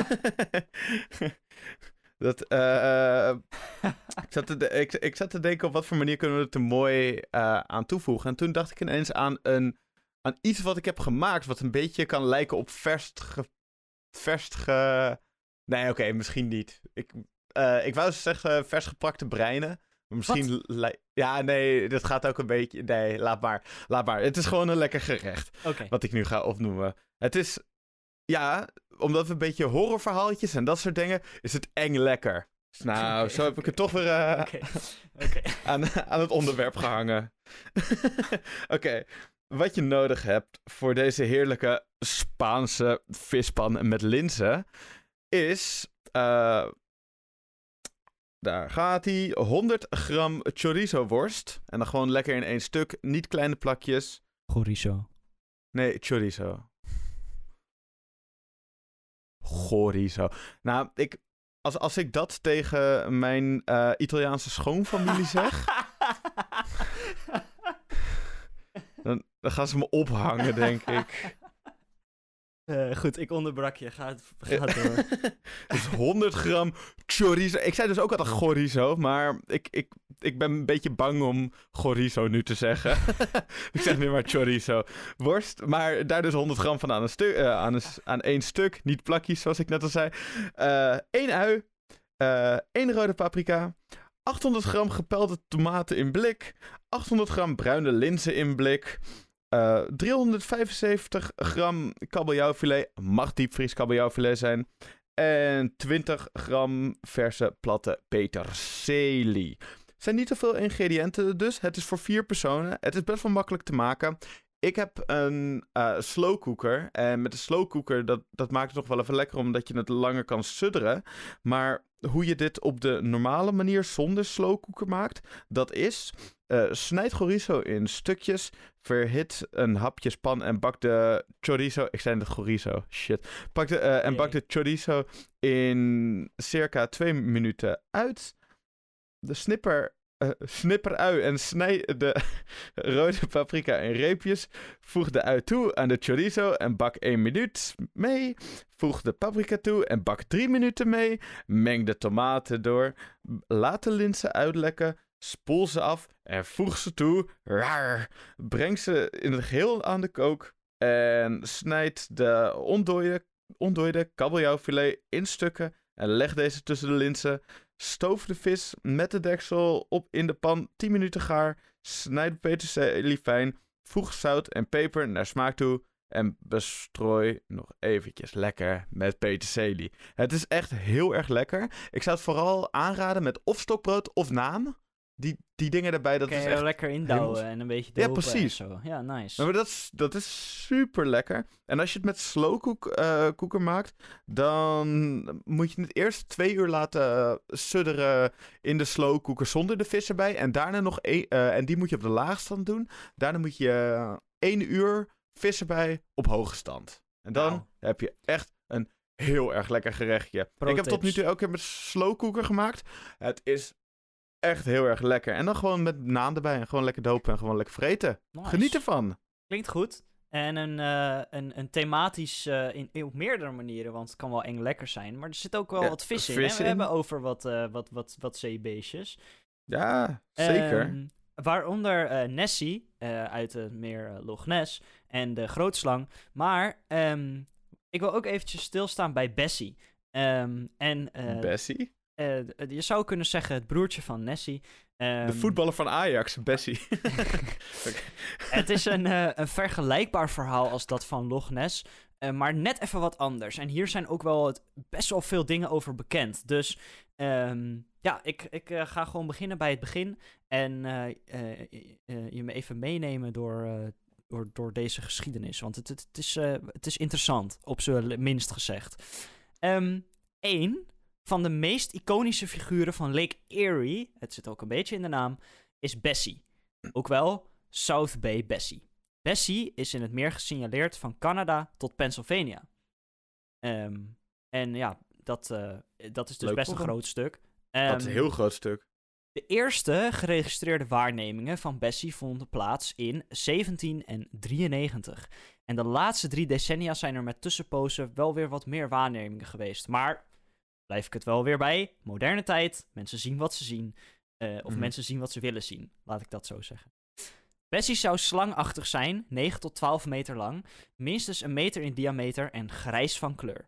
Dat, eh, ik, zat te ik, ik zat te denken op wat voor manier kunnen we het er mooi eh, aan toevoegen. En toen dacht ik ineens aan, een, aan iets wat ik heb gemaakt, wat een beetje kan lijken op verst ge... Verst ge... Nee, oké, misschien niet. Ik, eh, ik wou zeggen vers gepakte breinen. Misschien... Ja, nee, dat gaat ook een beetje... Nee, laat maar. Laat maar. Het is gewoon een lekker gerecht wat ik nu ga opnoemen. Het is, ja, omdat we een beetje horrorverhaaltjes en dat soort dingen, is het eng lekker. Dus nou, zo heb ik het toch weer Oké. Oké. aan, aan het onderwerp gehangen. Oké, wat je nodig hebt voor deze heerlijke Spaanse vispan met linzen, is, eh, daar gaat hij, 100 gram chorizo worst. En dan gewoon lekker in één stuk, niet kleine plakjes. Chorizo. Nee, chorizo. Chorizo. Nou, ik, als, als ik dat tegen mijn eh, Italiaanse schoonfamilie zeg, dan, dan gaan ze me ophangen, denk ik. Eh, goed, ik onderbrak je. Ga, ga het door. dus 100 gram chorizo. Ik zei dus ook altijd chorizo, maar ik, ik, ik ben een beetje bang om chorizo nu te zeggen. ik zeg nu maar chorizo. Worst, maar daar dus 100 gram van aan, een stu- eh, aan, een, aan één stuk. Niet plakjes, zoals ik net al zei. Eén ui, eh, één rode paprika, 800 gram gepelde tomaten in blik, 800 gram bruine linzen in blik, eh, 375 gram kabeljauwfilet, mag diepvries kabeljauwfilet zijn, en 20 gram verse platte peterselie. Het zijn niet te veel ingrediënten dus. Het is voor vier personen. Het is best wel makkelijk te maken. Ik heb een eh slow cooker. En met de slow cooker, dat, dat maakt het nog wel even lekker omdat je het langer kan sudderen. Maar hoe je dit op de normale manier zonder slow cooker maakt, dat is... eh, snijd chorizo in stukjes, verhit een hapje pan en bak de chorizo... Ik zei net chorizo, shit. Pak de, eh, en bak de chorizo in circa twee minuten uit. De snipper eh, snipper ui en snij de rode paprika in reepjes. Voeg de ui toe aan de chorizo en bak 1 minuut mee. Voeg de paprika toe en bak 3 minuten mee. Meng de tomaten door. Laat de linzen uitlekken. Spoel ze af en voeg ze toe. Raar. Breng ze in het geheel aan de kook. En snijd de ontdooide, kabeljauwfilet in stukken. En leg deze tussen de linzen. Stoof de vis met de deksel op in de pan 10 minuten gaar. Snijd de peterselie fijn. Voeg zout en peper naar smaak toe. En bestrooi nog eventjes lekker met peterselie. Het is echt heel erg lekker. Ik zou het vooral aanraden met of stokbrood of naam. Die, die dingen erbij, dat Kun is je echt... er lekker indouwen en een beetje Ja, precies. zo. Ja, nice. Maar dat is, dat is super lekker. En als je het met slowcooker koeker maakt, dan moet je het eerst twee uur laten eh, sudderen in de slowcooker zonder de vis erbij. En daarna nog één, eh, en die moet je op de laagstand doen. Daarna moet je eh, één uur vis erbij op hoge stand. En dan heb je echt een heel erg lekker gerechtje. Pro ik heb tot nu toe elke keer met slowcooker gemaakt. Het is echt heel erg lekker. En dan gewoon met naan erbij en gewoon lekker dopen en gewoon lekker vreten. Nice. Geniet ervan. Klinkt goed. En een, eh, een, een thematisch eh, in, in- op meerdere manieren, want het kan wel eng lekker zijn. Maar er zit ook wel Ja, wat vis in. hè? We in. hebben over wat, eh, wat, wat, wat zeebeestjes. Ja, zeker. Ehm, waaronder Nessie uit het meer Loch Ness en de grootslang. Maar ehm, ik wil ook eventjes stilstaan bij Bessie. Ehm, en Bessie? Eh, je zou kunnen zeggen het broertje van Nessie. de Ehm, voetballer van Ajax, Bessie. Het is een, eh, een vergelijkbaar verhaal als dat van Loch Ness, eh, maar net even wat anders. En hier zijn ook wel het, best wel veel dingen over bekend. Dus ehm, ja, ik, ik ga gewoon beginnen bij het begin en je me even meenemen door, door, door deze geschiedenis. Want het, het, het is, het is interessant, op z'n minst gezegd. Eén van de meest iconische figuren van Lake Erie, het zit ook een beetje in de naam, is Bessie. Ook wel South Bay Bessie. Bessie is in het meer gesignaleerd van Canada tot Pennsylvania. Ehm, en ja, dat, eh, dat is dus Leuk best een groot stuk. dat is Ehm, een heel groot stuk. de eerste geregistreerde waarnemingen van Bessie vonden plaats in 1793. En de laatste drie decennia zijn er met tussenpozen wel weer wat meer waarnemingen geweest. Maar blijf ik het wel weer bij. Moderne tijd, mensen zien wat ze zien. eh, of Mhm. mensen zien wat ze willen zien, laat ik dat zo zeggen. Bessie zou slangachtig zijn, 9 tot 12 meter lang, minstens een meter in diameter en grijs van kleur.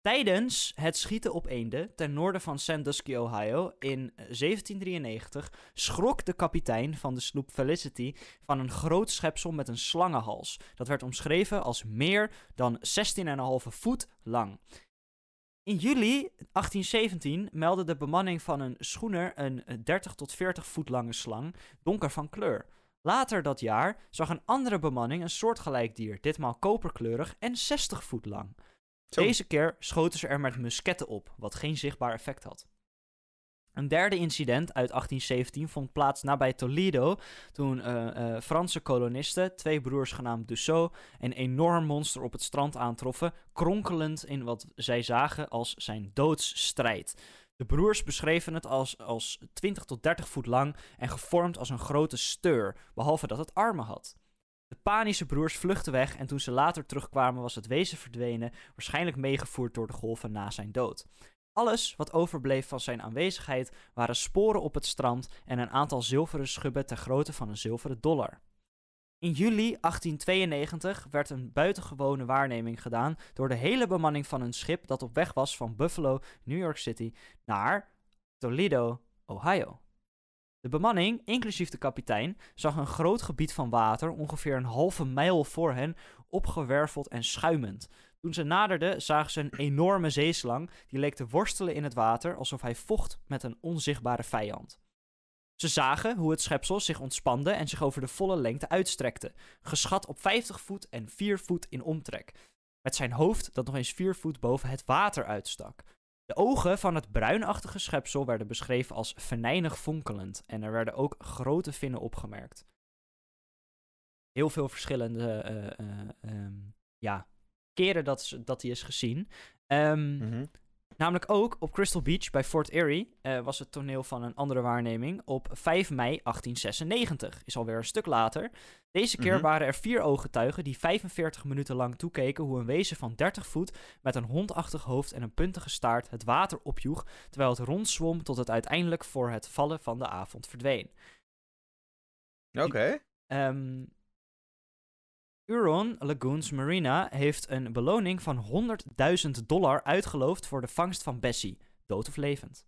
Tijdens het schieten op eenden ten noorden van Sandusky, Ohio, in eh, 1793 schrok de kapitein van de sloep Felicity van een groot schepsel met een slangenhals. Dat werd omschreven als meer dan 16,5 voet lang. In juli 1817 meldde de bemanning van een schoener een eh, 30 tot 40 voet lange slang, donker van kleur. Later dat jaar zag een andere bemanning een soortgelijk dier, ditmaal koperkleurig en 60 voet lang. Zo. Deze keer schoten ze er met musketten op, wat geen zichtbaar effect had. Een derde incident uit 1817 vond plaats nabij Toledo, toen eh, eh, Franse kolonisten, twee broers genaamd Dussault, een enorm monster op het strand aantroffen, kronkelend in wat zij zagen als zijn doodsstrijd. De broers beschreven het als, als 20 tot 30 voet lang en gevormd als een grote steur, behalve dat het armen had. De panische broers vluchtten weg en toen ze later terugkwamen was het wezen verdwenen, waarschijnlijk meegevoerd door de golven na zijn dood. Alles wat overbleef van zijn aanwezigheid waren sporen op het strand en een aantal zilveren schubben ter grootte van een zilveren dollar. In juli 1892 werd een buitengewone waarneming gedaan door de hele bemanning van een schip dat op weg was van Buffalo, New York City, naar Toledo, Ohio. De bemanning, inclusief de kapitein, zag een groot gebied van water, ongeveer een halve mijl voor hen, opgewerveld en schuimend. Toen ze naderden, zagen ze een enorme zeeslang die leek te worstelen in het water alsof hij vocht met een onzichtbare vijand. Ze zagen hoe het schepsel zich ontspande en zich over de volle lengte uitstrekte, geschat op 50 voet en 4 voet in omtrek, met zijn hoofd dat nog eens 4 voet boven het water uitstak. De ogen van het bruinachtige schepsel werden beschreven als venijnig fonkelend en er werden ook grote vinnen opgemerkt. Heel veel verschillende eh, eh, ehm, ja, keren dat, dat die is gezien. Ehm, Mhm. Namelijk ook op Crystal Beach bij Fort Erie eh, was het toneel van een andere waarneming op 5 mei 1896. Is alweer een stuk later. Deze keer Mhm. waren er vier ooggetuigen die 45 minuten lang toekeken hoe een wezen van 30 voet met een hondachtig hoofd en een puntige staart het water opjoeg, terwijl het rondzwom tot het uiteindelijk voor het vallen van de avond verdween. Oké. Ehm Huron Lagoons Marina heeft een beloning van 100.000 dollar uitgeloofd voor de vangst van Bessie, dood of levend.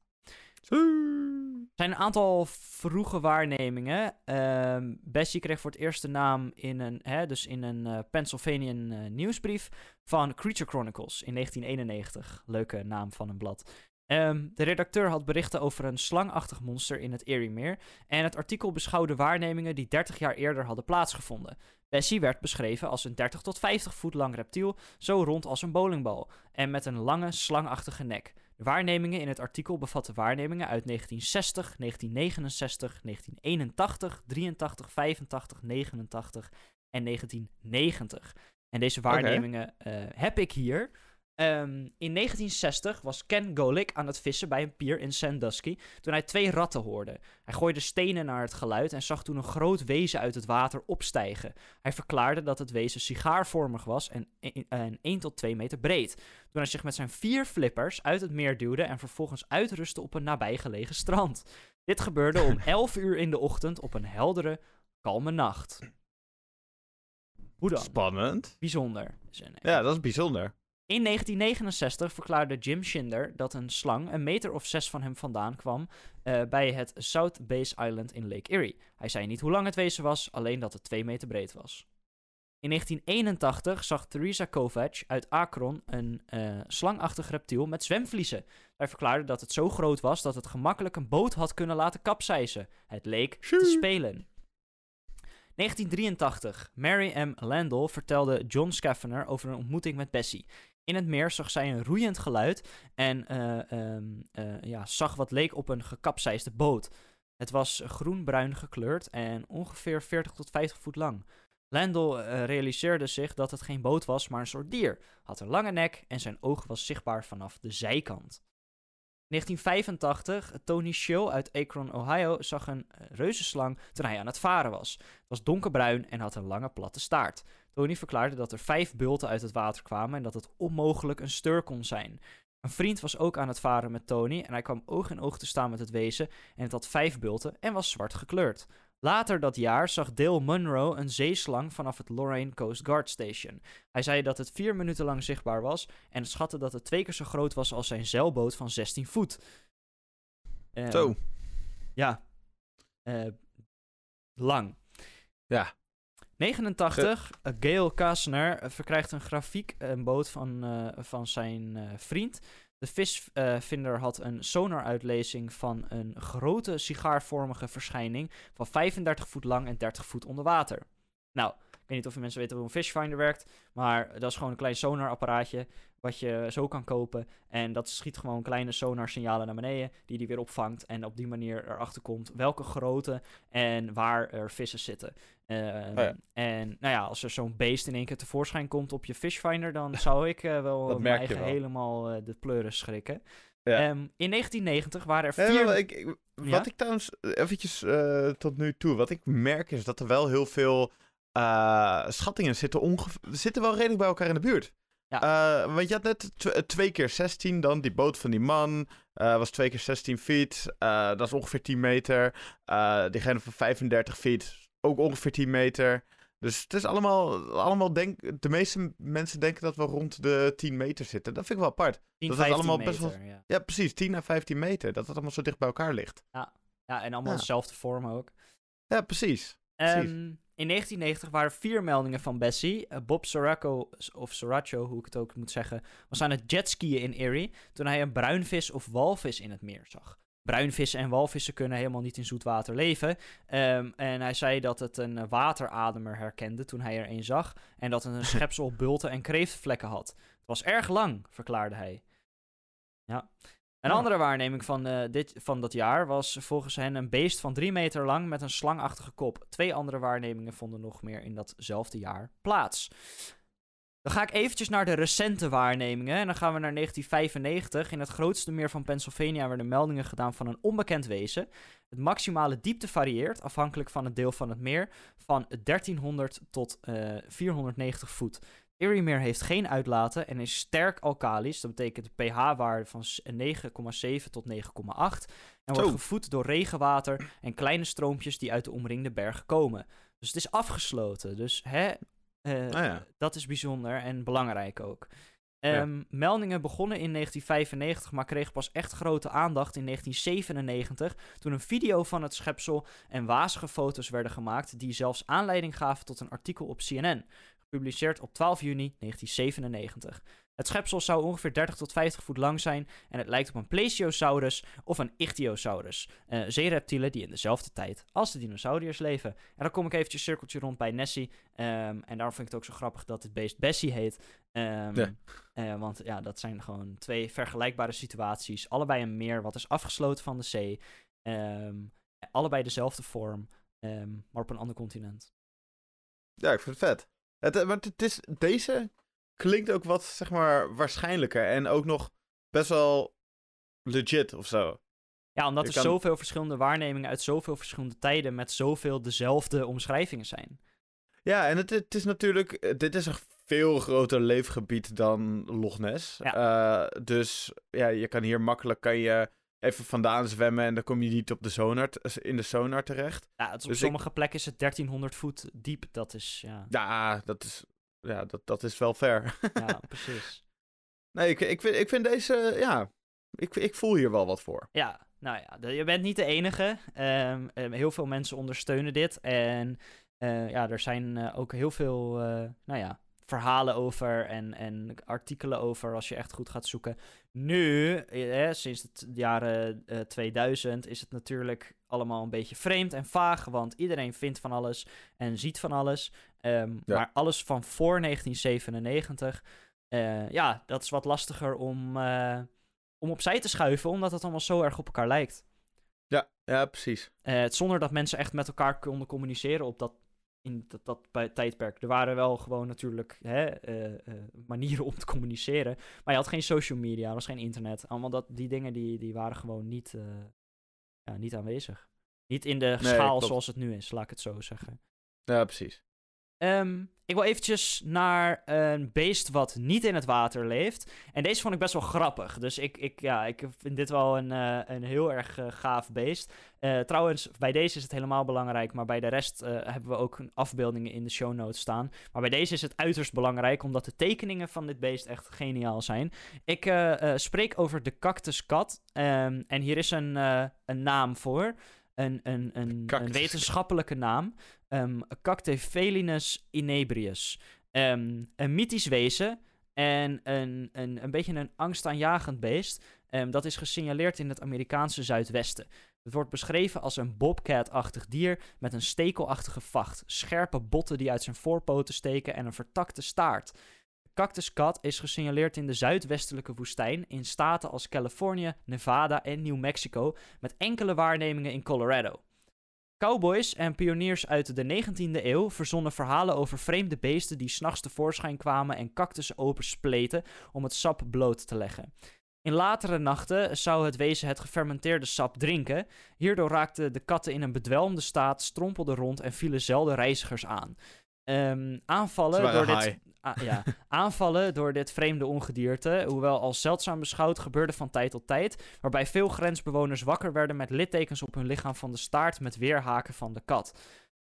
Er zijn een aantal vroege waarnemingen. Ehm, Bessie kreeg voor het eerst de naam in een, hè, dus in een eh, Pennsylvanian eh, nieuwsbrief van Creature Chronicles in 1991. Leuke naam van een blad. Ehm, de redacteur had berichten over een slangachtig monster in het Eriemeer. En het artikel beschouwde waarnemingen die 30 jaar eerder hadden plaatsgevonden. Bessie werd beschreven als een 30 tot 50 voet lang reptiel, zo rond als een bowlingbal, en met een lange, slangachtige nek. De waarnemingen in het artikel bevatten waarnemingen uit 1960, 1969, 1981, 83, 85, 89 en 1990. En deze waarnemingen eh, heb ik hier. Ehm, in 1960 was Ken Golik aan het vissen bij een pier in Sandusky toen hij twee ratten hoorde. Hij gooide stenen naar het geluid en zag toen een groot wezen uit het water opstijgen. Hij verklaarde dat het wezen sigaarvormig was en, en, en 1 tot 2 meter breed. Toen hij zich met zijn vier flippers uit het meer duwde en vervolgens uitrustte op een nabijgelegen strand. Dit gebeurde om 11 uur in de ochtend op een heldere, kalme nacht. Hoe dan? Spannend. Bijzonder. Ja, dat is bijzonder. In 1969 verklaarde Jim Shinder dat een slang een meter of zes van hem vandaan kwam eh, bij het South Base Island in Lake Erie. Hij zei niet hoe lang het wezen was, alleen dat het twee meter breed was. In 1981 zag Theresa Kovac uit Akron een eh, slangachtig reptiel met zwemvliezen. Hij verklaarde dat het zo groot was dat het gemakkelijk een boot had kunnen laten kapseizen. Het leek te spelen. 1983. Mary M. Landell vertelde John Scaffner over een ontmoeting met Bessie. In het meer zag zij een roeiend geluid en eh, ehm, eh, ja, zag wat leek op een gekapseisde boot. Het was groen-bruin gekleurd en ongeveer 40 tot 50 voet lang. Landell eh, realiseerde zich dat het geen boot was, maar een soort dier. Had een lange nek en zijn oog was zichtbaar vanaf de zijkant. 1985, Tony Show uit Akron, Ohio, zag een reuzenslang toen hij aan het varen was. Het was donkerbruin en had een lange platte staart. Tony verklaarde dat er vijf bulten uit het water kwamen en dat het onmogelijk een steur kon zijn. Een vriend was ook aan het varen met Tony en hij kwam oog in oog te staan met het wezen en het had vijf bulten en was zwart gekleurd. Later dat jaar zag Dale Munro een zeeslang vanaf het Lorraine Coast Guard Station. Hij zei dat het vier minuten lang zichtbaar was en schatte dat het twee keer zo groot was als zijn zeilboot van 16 voet. Eh, Zo. Ja. Eh, lang. Ja. 89. eh, Gail Kasner eh, verkrijgt een grafiek, een boot van, eh, van zijn eh, vriend. De visvinder had een sonaruitlezing van een grote sigaarvormige verschijning van 35 voet lang en 30 voet onder water. Nou, ik weet niet of je mensen weten hoe een fishfinder werkt, maar dat is gewoon een klein sonarapparaatje wat je zo kan kopen. En dat schiet gewoon kleine sonarsignalen naar beneden, die die weer opvangt. En op die manier erachter komt welke grootte en waar er vissen zitten. Ehm, ja. En nou ja, als er zo'n beest in één keer tevoorschijn komt op je fishfinder, dan zou ik eh, wel mijn eigen wel. helemaal eh, de pleuren schrikken. Ja. Ehm, in 1990 waren er vier... ik, ik- Ja? Wat ik trouwens eventjes eh, tot nu toe, wat ik merk is dat er wel heel veel schattingen zitten, zitten wel redelijk bij elkaar in de buurt. Ja. Eh, want je had net tw- eh, twee keer 16 dan, die boot van die man eh, was twee keer 16 feet, eh, dat is ongeveer 10 meter. Diegene van 35 feet, ook ongeveer 10 meter. Dus het is allemaal, allemaal denk, de meeste mensen denken dat we rond de 10 meter zitten. Dat vind ik wel apart. 10, dat is 15 allemaal best meter, ja. Ja, precies, 10 à 15 meter, dat het allemaal zo dicht bij elkaar ligt. ja, en allemaal Ja. dezelfde vorm ook. Ja, precies. Precies. Ehm, in 1990 waren er vier meldingen van Bessie. Eh, Bob Soraco, of Soracho, hoe ik het ook moet zeggen, was aan het jetskiën in Erie toen hij een bruinvis of walvis in het meer zag. Bruinvissen en walvissen kunnen helemaal niet in zoet water leven. Ehm, en hij zei dat het een waterademer herkende toen hij er een zag. En dat het een schepsel bulten en kreeftvlekken had. Het was erg lang, verklaarde hij. Ja. Een Ja. andere waarneming van, eh, dit, van dat jaar was volgens hen een beest van drie meter lang met een slangachtige kop. Twee andere waarnemingen vonden nog meer in datzelfde jaar plaats. Dan ga ik eventjes naar de recente waarnemingen. En dan gaan we naar 1995. In het grootste meer van Pennsylvania werden meldingen gedaan van een onbekend wezen. Het maximale diepte varieert, afhankelijk van het deel van het meer, van 1300 tot uh, 490 voet. Erie meer heeft geen uitlaten en is sterk alkalisch. Dat betekent een pH-waarde van 9,7 tot 9,8. En wordt gevoed door regenwater en kleine stroompjes die uit de omringde bergen komen. Dus het is afgesloten. Dus hè, uh, ja. dat is bijzonder en belangrijk ook. Um, Meldingen begonnen in 1995, maar kregen pas echt grote aandacht in 1997, toen een video van het schepsel en wazige foto's werden gemaakt die zelfs aanleiding gaven tot een artikel op CNN, gepubliceerd op 12 juni 1997. Het schepsel zou ongeveer 30 tot 50 voet lang zijn en het lijkt op een plesiosaurus of een ichthyosaurus. Uh, zeereptielen die in dezelfde tijd als de dinosauriërs leven. En dan kom ik eventjes cirkeltje rond bij Nessie. Um, en daarom vind ik het ook zo grappig dat het beest Bessie heet. Um, ja. Uh, want ja, dat zijn gewoon twee vergelijkbare situaties. Allebei een meer wat is afgesloten van de zee. Um, allebei dezelfde vorm, maar op een ander continent. Ja, ik vind het vet. Het, eh, maar het is, deze klinkt ook wat, zeg maar, waarschijnlijker. En ook nog best wel legit of zo. Ja, omdat er zoveel verschillende waarnemingen uit zoveel verschillende tijden met zoveel dezelfde omschrijvingen zijn. Ja, en het, het is natuurlijk, eh, dit is een veel groter leefgebied dan Loch Ness. Ja. Uh, dus ja, je kan hier makkelijk kan je even vandaan zwemmen en dan kom je niet op de sonar, in de sonar terecht. Ja, het op dus sommige plekken is het 1300 voet diep. Dat is, ja... Ja, dat is, ja, dat, dat is wel ver. ja, precies. Nee, ik, ik, vind, ik vind deze, ja, ik, ik voel hier wel wat voor. Ja, nou ja, je bent niet de enige. Um, heel veel mensen ondersteunen dit. En uh, ja, er zijn uh, ook heel veel, uh, nou ja, verhalen over en, en artikelen over als je echt goed gaat zoeken. Nu, eh, sinds het jaren uh, 2000, is het natuurlijk allemaal een beetje vreemd en vaag, want iedereen vindt van alles en ziet van alles. Um, ja. Maar alles van voor 1997, uh, ja, dat is wat lastiger om, uh, om opzij te schuiven, omdat het allemaal zo erg op elkaar lijkt. Ja, ja precies. Zonder dat mensen echt met elkaar konden communiceren op dat in dat, dat tijdperk. Er waren wel gewoon natuurlijk hè, uh, uh, manieren om te communiceren. Maar je had geen social media, er was geen internet. Allemaal dat, die dingen die, die waren gewoon niet, uh, ja, niet aanwezig. Niet in de nee, schaal klopt. zoals het nu is, laat ik het zo zeggen. Ja, precies. Um, ik wil eventjes naar een beest wat niet in het water leeft. En deze vond ik best wel grappig. Dus ik, ik, ja, ik vind dit wel een, uh, een heel erg uh, gaaf beest. Uh, trouwens, bij deze is het helemaal belangrijk. Maar bij de rest hebben we ook afbeeldingen in de show notes staan. Maar bij deze is het uiterst belangrijk. Omdat de tekeningen van dit beest echt geniaal zijn. Ik spreek over de cactuskat. Um, en hier is een, een naam voor. Een, een, een, een wetenschappelijke naam um, Cactephelinus inebrius. Um, een mythisch wezen en een, een, een beetje een angstaanjagend beest. Um, dat is gesignaleerd in het Amerikaanse zuidwesten. Het wordt beschreven als een bobcat-achtig dier met een stekelachtige vacht, scherpe botten die uit zijn voorpoten steken en een vertakte staart. Cactuskat is gesignaleerd in de zuidwestelijke woestijn in staten als Californië, Nevada en New Mexico, met enkele waarnemingen in Colorado. Cowboys en pioniers uit de 19e eeuw verzonnen verhalen over vreemde beesten die s'nachts tevoorschijn kwamen en cactussen openspleten om het sap bloot te leggen. In latere nachten zou het wezen het gefermenteerde sap drinken. Hierdoor raakten de katten in een bedwelmde staat, strompelden rond en vielen zelden reizigers aan. Um, aanvallen door dit, ja, aanvallen door dit vreemde ongedierte, hoewel als zeldzaam beschouwd, gebeurde van tijd tot tijd, waarbij veel grensbewoners wakker werden met littekens op hun lichaam van de staart met weerhaken van de kat.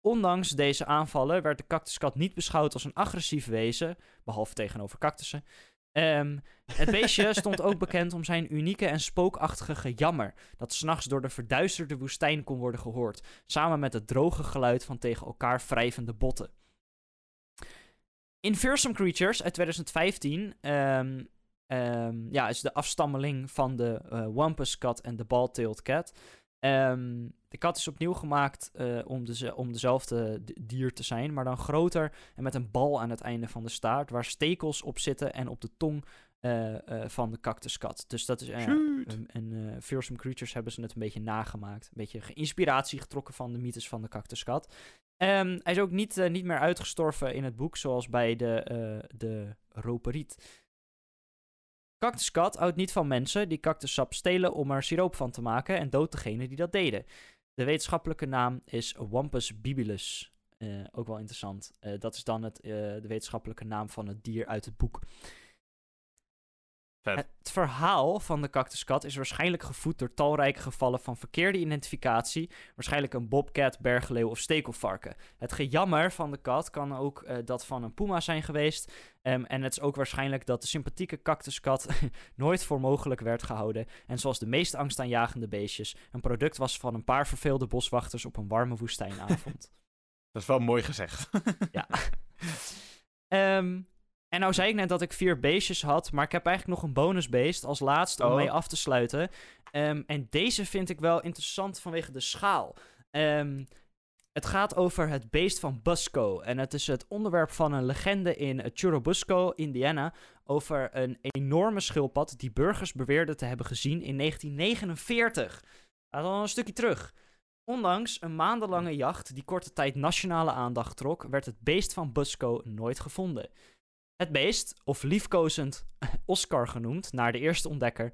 Ondanks deze aanvallen werd de cactuskat niet beschouwd als een agressief wezen, behalve tegenover cactussen. Um, het beestje stond ook bekend om zijn unieke en spookachtige gejammer, dat s'nachts door de verduisterde woestijn kon worden gehoord, samen met het droge geluid van tegen elkaar wrijvende botten. In Fearsome Creatures uit 2015 um, um, ja, is de afstammeling van de uh, Wampus kat en de Ball-tailed cat. Um, de kat is opnieuw gemaakt uh, om, de, om dezelfde dier te zijn, maar dan groter en met een bal aan het einde van de staart, waar stekels op zitten en op de tong uh, uh, van de cactuskat. Dus dat is een, een Fearsome Creatures hebben ze het een beetje nagemaakt. Een beetje inspiratie getrokken van de mythes van de cactuskat. Ehm, hij is ook niet, eh, niet meer uitgestorven in het boek, zoals bij de, eh de roperiet. Cactuskat houdt niet van mensen die cactussap stelen om er siroop van te maken en doodt degene die dat deden. De wetenschappelijke naam is Wampus bibilus. Eh, ook wel interessant. Dat is dan het, de wetenschappelijke naam van het dier uit het boek. Vet. Het verhaal van de cactuskat is waarschijnlijk gevoed door talrijke gevallen van verkeerde identificatie, waarschijnlijk een bobcat, bergleeuw of stekelvarken. Het gejammer van de kat kan ook eh, dat van een puma zijn geweest. Ehm, en het is ook waarschijnlijk dat de sympathieke cactuskat nooit voor mogelijk werd gehouden. En zoals de meest angstaanjagende beestjes, een product was van een paar verveelde boswachters op een warme woestijnavond. Dat is wel mooi gezegd. Ja. Ehm, en nou zei ik net dat ik vier beestjes had, maar ik heb eigenlijk nog een bonusbeest als laatste om Oh. mee af te sluiten. Ehm, en deze vind ik wel interessant vanwege de schaal. Ehm, het gaat over het beest van Busco. En het is het onderwerp van een legende in Churubusco, Indiana. Over een enorme schildpad die burgers beweerden te hebben gezien in 1949. Dat is al een stukje terug. Ondanks een maandenlange jacht die korte tijd nationale aandacht trok, werd het beest van Busco nooit gevonden. Het beest, of liefkozend Oscar genoemd, naar de eerste ontdekker,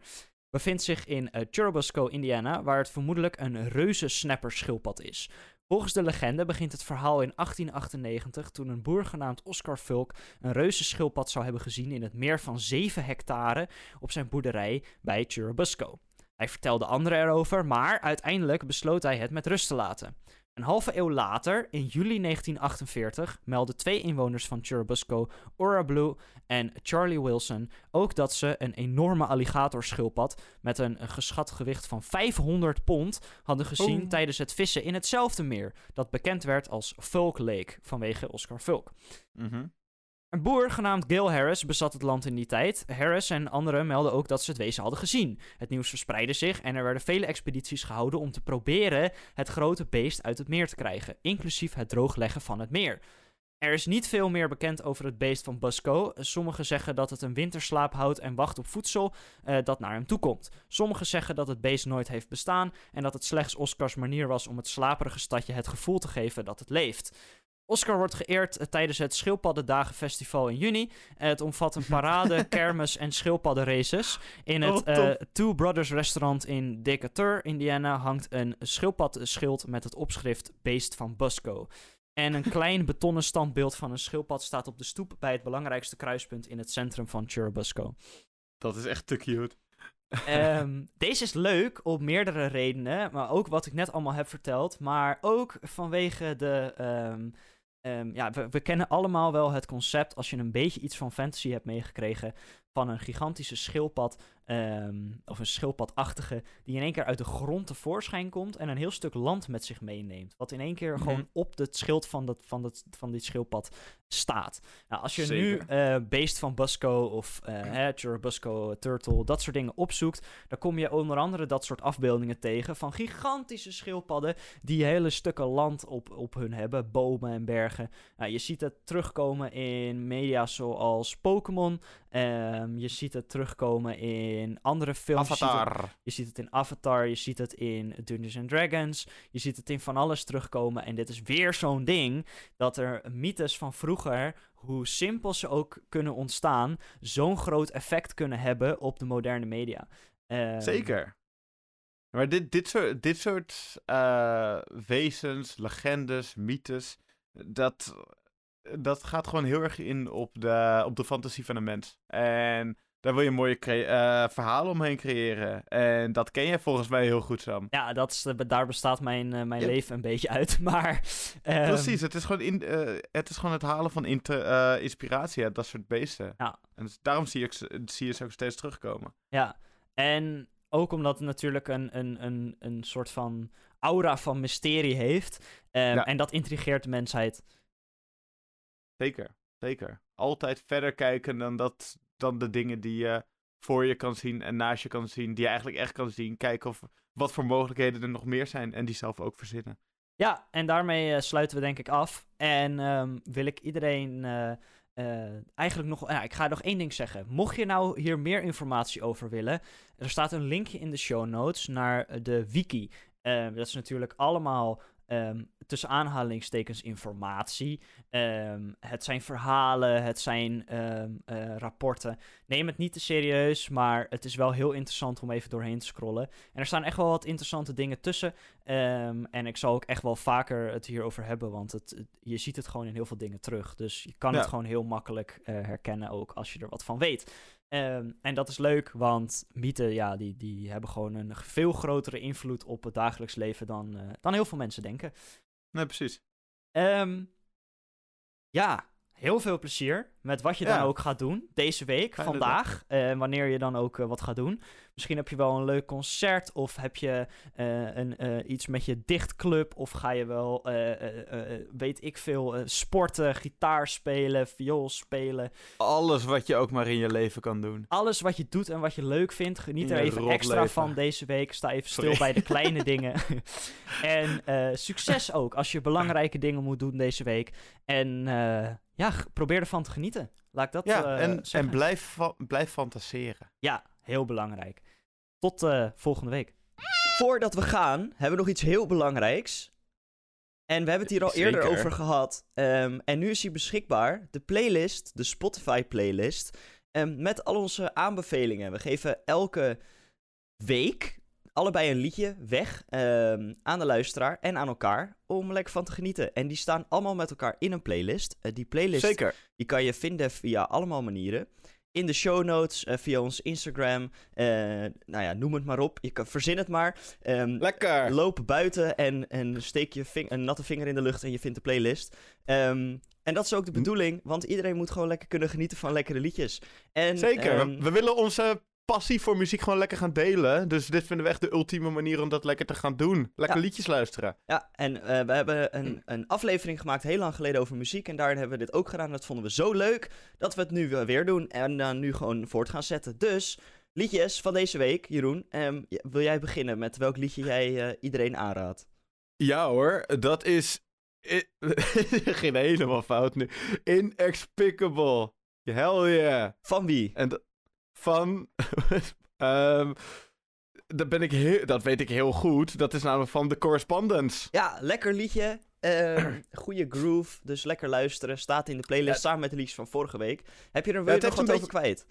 bevindt zich in eh, Churubusco, Indiana, waar het vermoedelijk een reuzensnapperschildpad is. Volgens de legende begint het verhaal in 1898 toen een boer genaamd Oscar Fulk een reuzenschildpad zou hebben gezien in het meer van 7 hectare op zijn boerderij bij Churubusco. Hij vertelde anderen erover, maar uiteindelijk besloot hij het met rust te laten. Een halve eeuw later, in juli 1948, meldden twee inwoners van Churubusco, Ora Blue en Charlie Wilson, ook dat ze een enorme alligatorschildpad met een, geschat gewicht van 500 pond hadden gezien tijdens het vissen in hetzelfde meer, dat bekend werd als Fulk Lake vanwege Oscar Fulk. Mhm. Een boer genaamd Gil Harris bezat het land in die tijd. Harris en anderen melden ook dat ze het wezen hadden gezien. Het nieuws verspreidde zich en er werden vele expedities gehouden om te proberen het grote beest uit het meer te krijgen, inclusief het droogleggen van het meer. Er is niet veel meer bekend over het beest van Busco. Sommigen zeggen dat het een winterslaap houdt en wacht op voedsel eh, dat naar hem toe komt. Sommigen zeggen dat het beest nooit heeft bestaan en dat het slechts Oscars manier was om het slaperige stadje het gevoel te geven dat het leeft. Oscar wordt geëerd eh, tijdens het Schildpaddendagenfestival in juni. Eh, het omvat een parade, kermis en schildpaddenraces. In het Oh, eh. Two Brothers restaurant in Decatur, Indiana, hangt een schildpadschild met het opschrift Beest van Busco. En een klein betonnen standbeeld van een schildpad staat op de stoep bij het belangrijkste kruispunt in het centrum van Churubusco. Dat is echt te cute. Ehm, deze is leuk op meerdere redenen, maar ook wat ik net allemaal heb verteld. Maar ook vanwege de. ehm, ehm, ja, we, we kennen allemaal wel het concept, als je een beetje iets van fantasy hebt meegekregen, van een gigantische schildpad, ehm, of een schildpadachtige, die in één keer uit de grond tevoorschijn komt en een heel stuk land met zich meeneemt. Wat in één keer Mhm. gewoon op het schild van, dat, van, dat, van dit schildpad staat. Nou, als je nu eh Beest van Busco of eh hè, Churubusco Turtle, dat soort dingen opzoekt, dan kom je onder andere dat soort afbeeldingen tegen van gigantische schildpadden die hele stukken land op, op hun hebben, bomen en bergen. Nou, je ziet het terugkomen in media zoals Pokémon. Ehm, je ziet het terugkomen in andere films. Je ziet het- Avatar. je ziet het in Avatar, je ziet het in Dungeons and Dragons, je ziet het in van alles terugkomen. En dit is weer zo'n ding dat er mythes van vroeger, hoe simpel ze ook kunnen ontstaan, zo'n groot effect kunnen hebben op de moderne media. Ehm, Zeker. Maar dit, dit soort, dit soort eh, wezens, legendes, mythes, dat, dat gaat gewoon heel erg in op de, op de fantasie van een mens. En daar wil je mooie eh, verhalen omheen creëren. En dat ken jij volgens mij heel goed, Sam. Ja, dat is, daar bestaat mijn, eh, mijn leven een beetje uit. Maar. ehm, Precies, het is gewoon, in, eh, het, is gewoon het halen van inspiratie uit dat soort beesten. Ja. En dus daarom zie, ik, zie je ze ook steeds terugkomen. Ja, en ook omdat het natuurlijk een, een, een, een soort van aura van mysterie heeft. Ehm, Ja. En dat intrigeert de mensheid. Zeker, zeker. Altijd verder kijken dan, dat, dan de dingen die je voor je kan zien en naast je kan zien, die je eigenlijk echt kan zien. Kijken of wat voor mogelijkheden er nog meer zijn en die zelf ook verzinnen. Ja, en daarmee eh, sluiten we denk ik af. En ehm, wil ik iedereen eh, eh, eigenlijk nog... Ja, ik ga nog één ding zeggen. Mocht je nou hier meer informatie over willen... Er staat een linkje in de show notes naar de wiki. Eh, dat is natuurlijk allemaal ehm, tussen aanhalingstekens informatie. Ehm, het zijn verhalen, het zijn ehm, eh, rapporten. Neem het niet te serieus, maar het is wel heel interessant om even doorheen te scrollen. En er staan echt wel wat interessante dingen tussen. En ik zal ook echt wel vaker het hierover hebben, want het, het- je ziet het gewoon in heel veel dingen terug. Dus je kan Ja. het gewoon heel makkelijk eh, herkennen, ook als je er wat van weet. Ehm, en dat is leuk, want mythen, ja, die, die hebben gewoon een veel grotere invloed op het dagelijks leven dan, eh, dan heel veel mensen denken. Nee, precies. Ehm, ja, heel veel plezier met wat je Ja. dan ook gaat doen deze week, vandaag. eh, wanneer je dan ook eh, wat gaat doen. Misschien heb je wel een leuk concert of heb je eh, een, eh, iets met je dichtclub. Of ga je wel, eh, weet ik veel, sporten, gitaar spelen, viool spelen. Alles wat je ook maar in je leven kan doen. Alles wat je doet en wat je leuk vindt, geniet er even extra leven. van deze week. Sta even stil Sorry. bij de kleine dingen. en succes ook als je belangrijke dingen moet doen deze week. En ja, probeer ervan te genieten. Laat ik dat Ja, en, en blijf, fa- blijf fantaseren. Ja, heel belangrijk. Tot eh, volgende week. Voordat we gaan, hebben we nog iets heel belangrijks. En we hebben het hier al eerder over gehad. Ehm, en nu is hij beschikbaar. De playlist, de Spotify playlist. ehm, met al onze aanbevelingen. We geven elke week allebei een liedje weg ehm, aan de luisteraar en aan elkaar. Om er lekker van te genieten. En die staan allemaal met elkaar in een playlist. Eh, die playlist Zeker. die kan je vinden via allemaal manieren. In de show notes, eh, via ons Instagram. eh, nou ja, noem het maar op. Je kan, verzin het maar. Ehm, Lekker. loop buiten en, en steek je ving- een natte vinger in de lucht en je vindt de playlist. Ehm, en dat is ook de bedoeling, want iedereen moet gewoon lekker kunnen genieten van lekkere liedjes. En, Zeker. ehm, we willen onze passie voor muziek gewoon lekker gaan delen. Dus dit vinden we echt de ultieme manier om dat lekker te gaan doen. Lekker Ja. liedjes luisteren. Ja, en eh, we hebben een, een aflevering gemaakt heel lang geleden over muziek. En daarin hebben we dit ook gedaan. Dat vonden we zo leuk dat we het nu weer doen. En dan nu gewoon voort gaan zetten. Dus, liedjes van deze week. Jeroen, ehm, wil jij beginnen met welk liedje jij eh, iedereen aanraadt? Ja hoor, dat is... i- Geen helemaal fout nu. Inexplicable. Hell yeah. Van wie? En dat- van... ehm, dat, ben ik heel, dat weet ik heel goed. Dat is namelijk van The Correspondence. Ja, lekker liedje. Ehm goede groove, dus lekker luisteren. Staat in de playlist Ja. samen met de liedjes van vorige week. Heb je er Ja, nog heeft wat een over kwijt?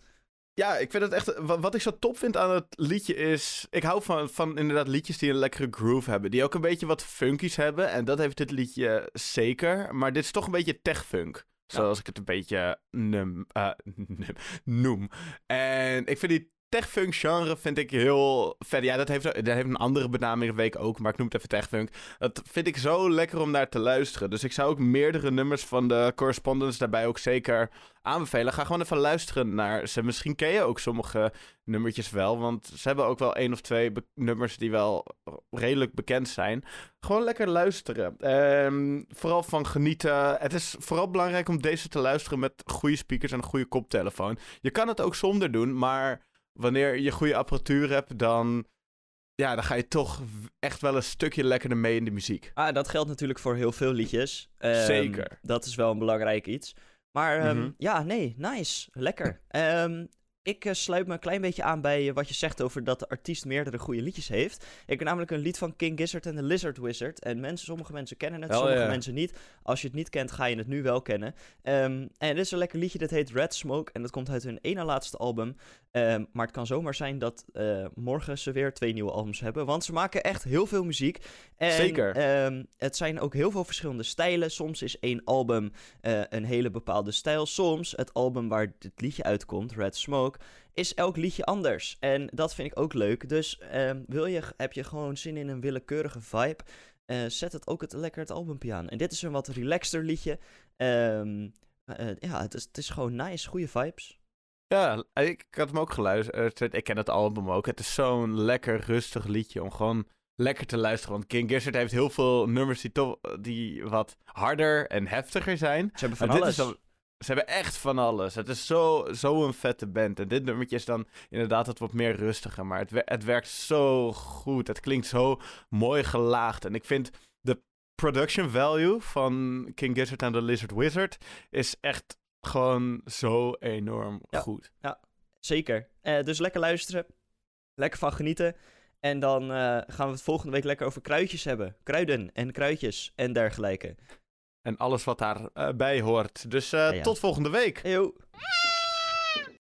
Ja, ik vind het echt. Wat, wat ik zo top vind aan het liedje is. Ik hou van, van inderdaad liedjes die een lekkere groove hebben. Die ook een beetje wat funkies hebben. En dat heeft dit liedje zeker. Maar dit is toch een beetje tech-funk. Zoals ik het een beetje num, eh, num- noem. En ik vind die tech-funk genre vind ik heel vet. Ja, dat heeft, dat heeft een andere benaming week ook. Maar ik noem het even tech-funk. Dat vind ik zo lekker om naar te luisteren. Dus ik zou ook meerdere nummers van de correspondence daarbij ook zeker aanbevelen. Ga gewoon even luisteren naar ze. Misschien ken je ook sommige nummertjes wel. Want ze hebben ook wel één of twee nummers die wel redelijk bekend zijn. Gewoon lekker luisteren. Ehm, vooral van genieten. Het is vooral belangrijk om deze te luisteren met goede speakers en een goede koptelefoon. Je kan het ook zonder doen, maar wanneer je goede apparatuur hebt, dan, ja, dan ga je toch echt wel een stukje lekkerder mee in de muziek. Ah, dat geldt natuurlijk voor heel veel liedjes. Ehm, Zeker. Dat is wel een belangrijk iets. Maar ehm, Mhm. ja, nee, nice. Lekker. Ehm, ik eh, sluit me een klein beetje aan bij eh, wat je zegt over dat de artiest meerdere goede liedjes heeft. Ik heb namelijk een lied van King Gizzard en de Lizard Wizard. En mensen, sommige mensen kennen het, sommige mensen niet. Als je het niet kent, ga je het nu wel kennen. En dit is een lekker liedje, dat heet Red Smoke. En dat komt uit hun ene laatste album. Ehm, maar het kan zomaar zijn dat eh, morgen ze weer twee nieuwe albums hebben. Want ze maken echt heel veel muziek. En, Zeker. ehm, het zijn ook heel veel verschillende stijlen. Soms is één album eh, een hele bepaalde stijl. Soms het album waar dit liedje uitkomt, Red Smoke, is elk liedje anders. En dat vind ik ook leuk. Dus ehm, wil je, heb je gewoon zin in een willekeurige vibe, eh, zet het ook het, lekker het albumpje aan. En dit is een wat relaxter liedje. Ja, het is, het is gewoon nice, goede vibes. Ja, ik, ik had hem ook geluisterd. Ik ken het album ook. Het is zo'n lekker rustig liedje om gewoon lekker te luisteren. Want King Gizzard heeft heel veel nummers die, toch, die wat harder en heftiger zijn. Ze hebben van alles. dan, ze hebben echt van alles. Het is zo, zo een vette band. En dit nummertje is dan inderdaad het wat meer rustiger. Maar het, het werkt zo goed. Het klinkt zo mooi gelaagd. En ik vind de production value van King Gizzard en The Lizard Wizard is echt gewoon zo enorm Ja. goed. Zeker. Eh, dus lekker luisteren. Lekker van genieten. En dan eh, gaan we het volgende week lekker over kruidjes hebben. Kruiden en kruidjes en dergelijke. En alles wat daarbij bij hoort. Dus eh, Ja, ja. tot volgende week. Yo.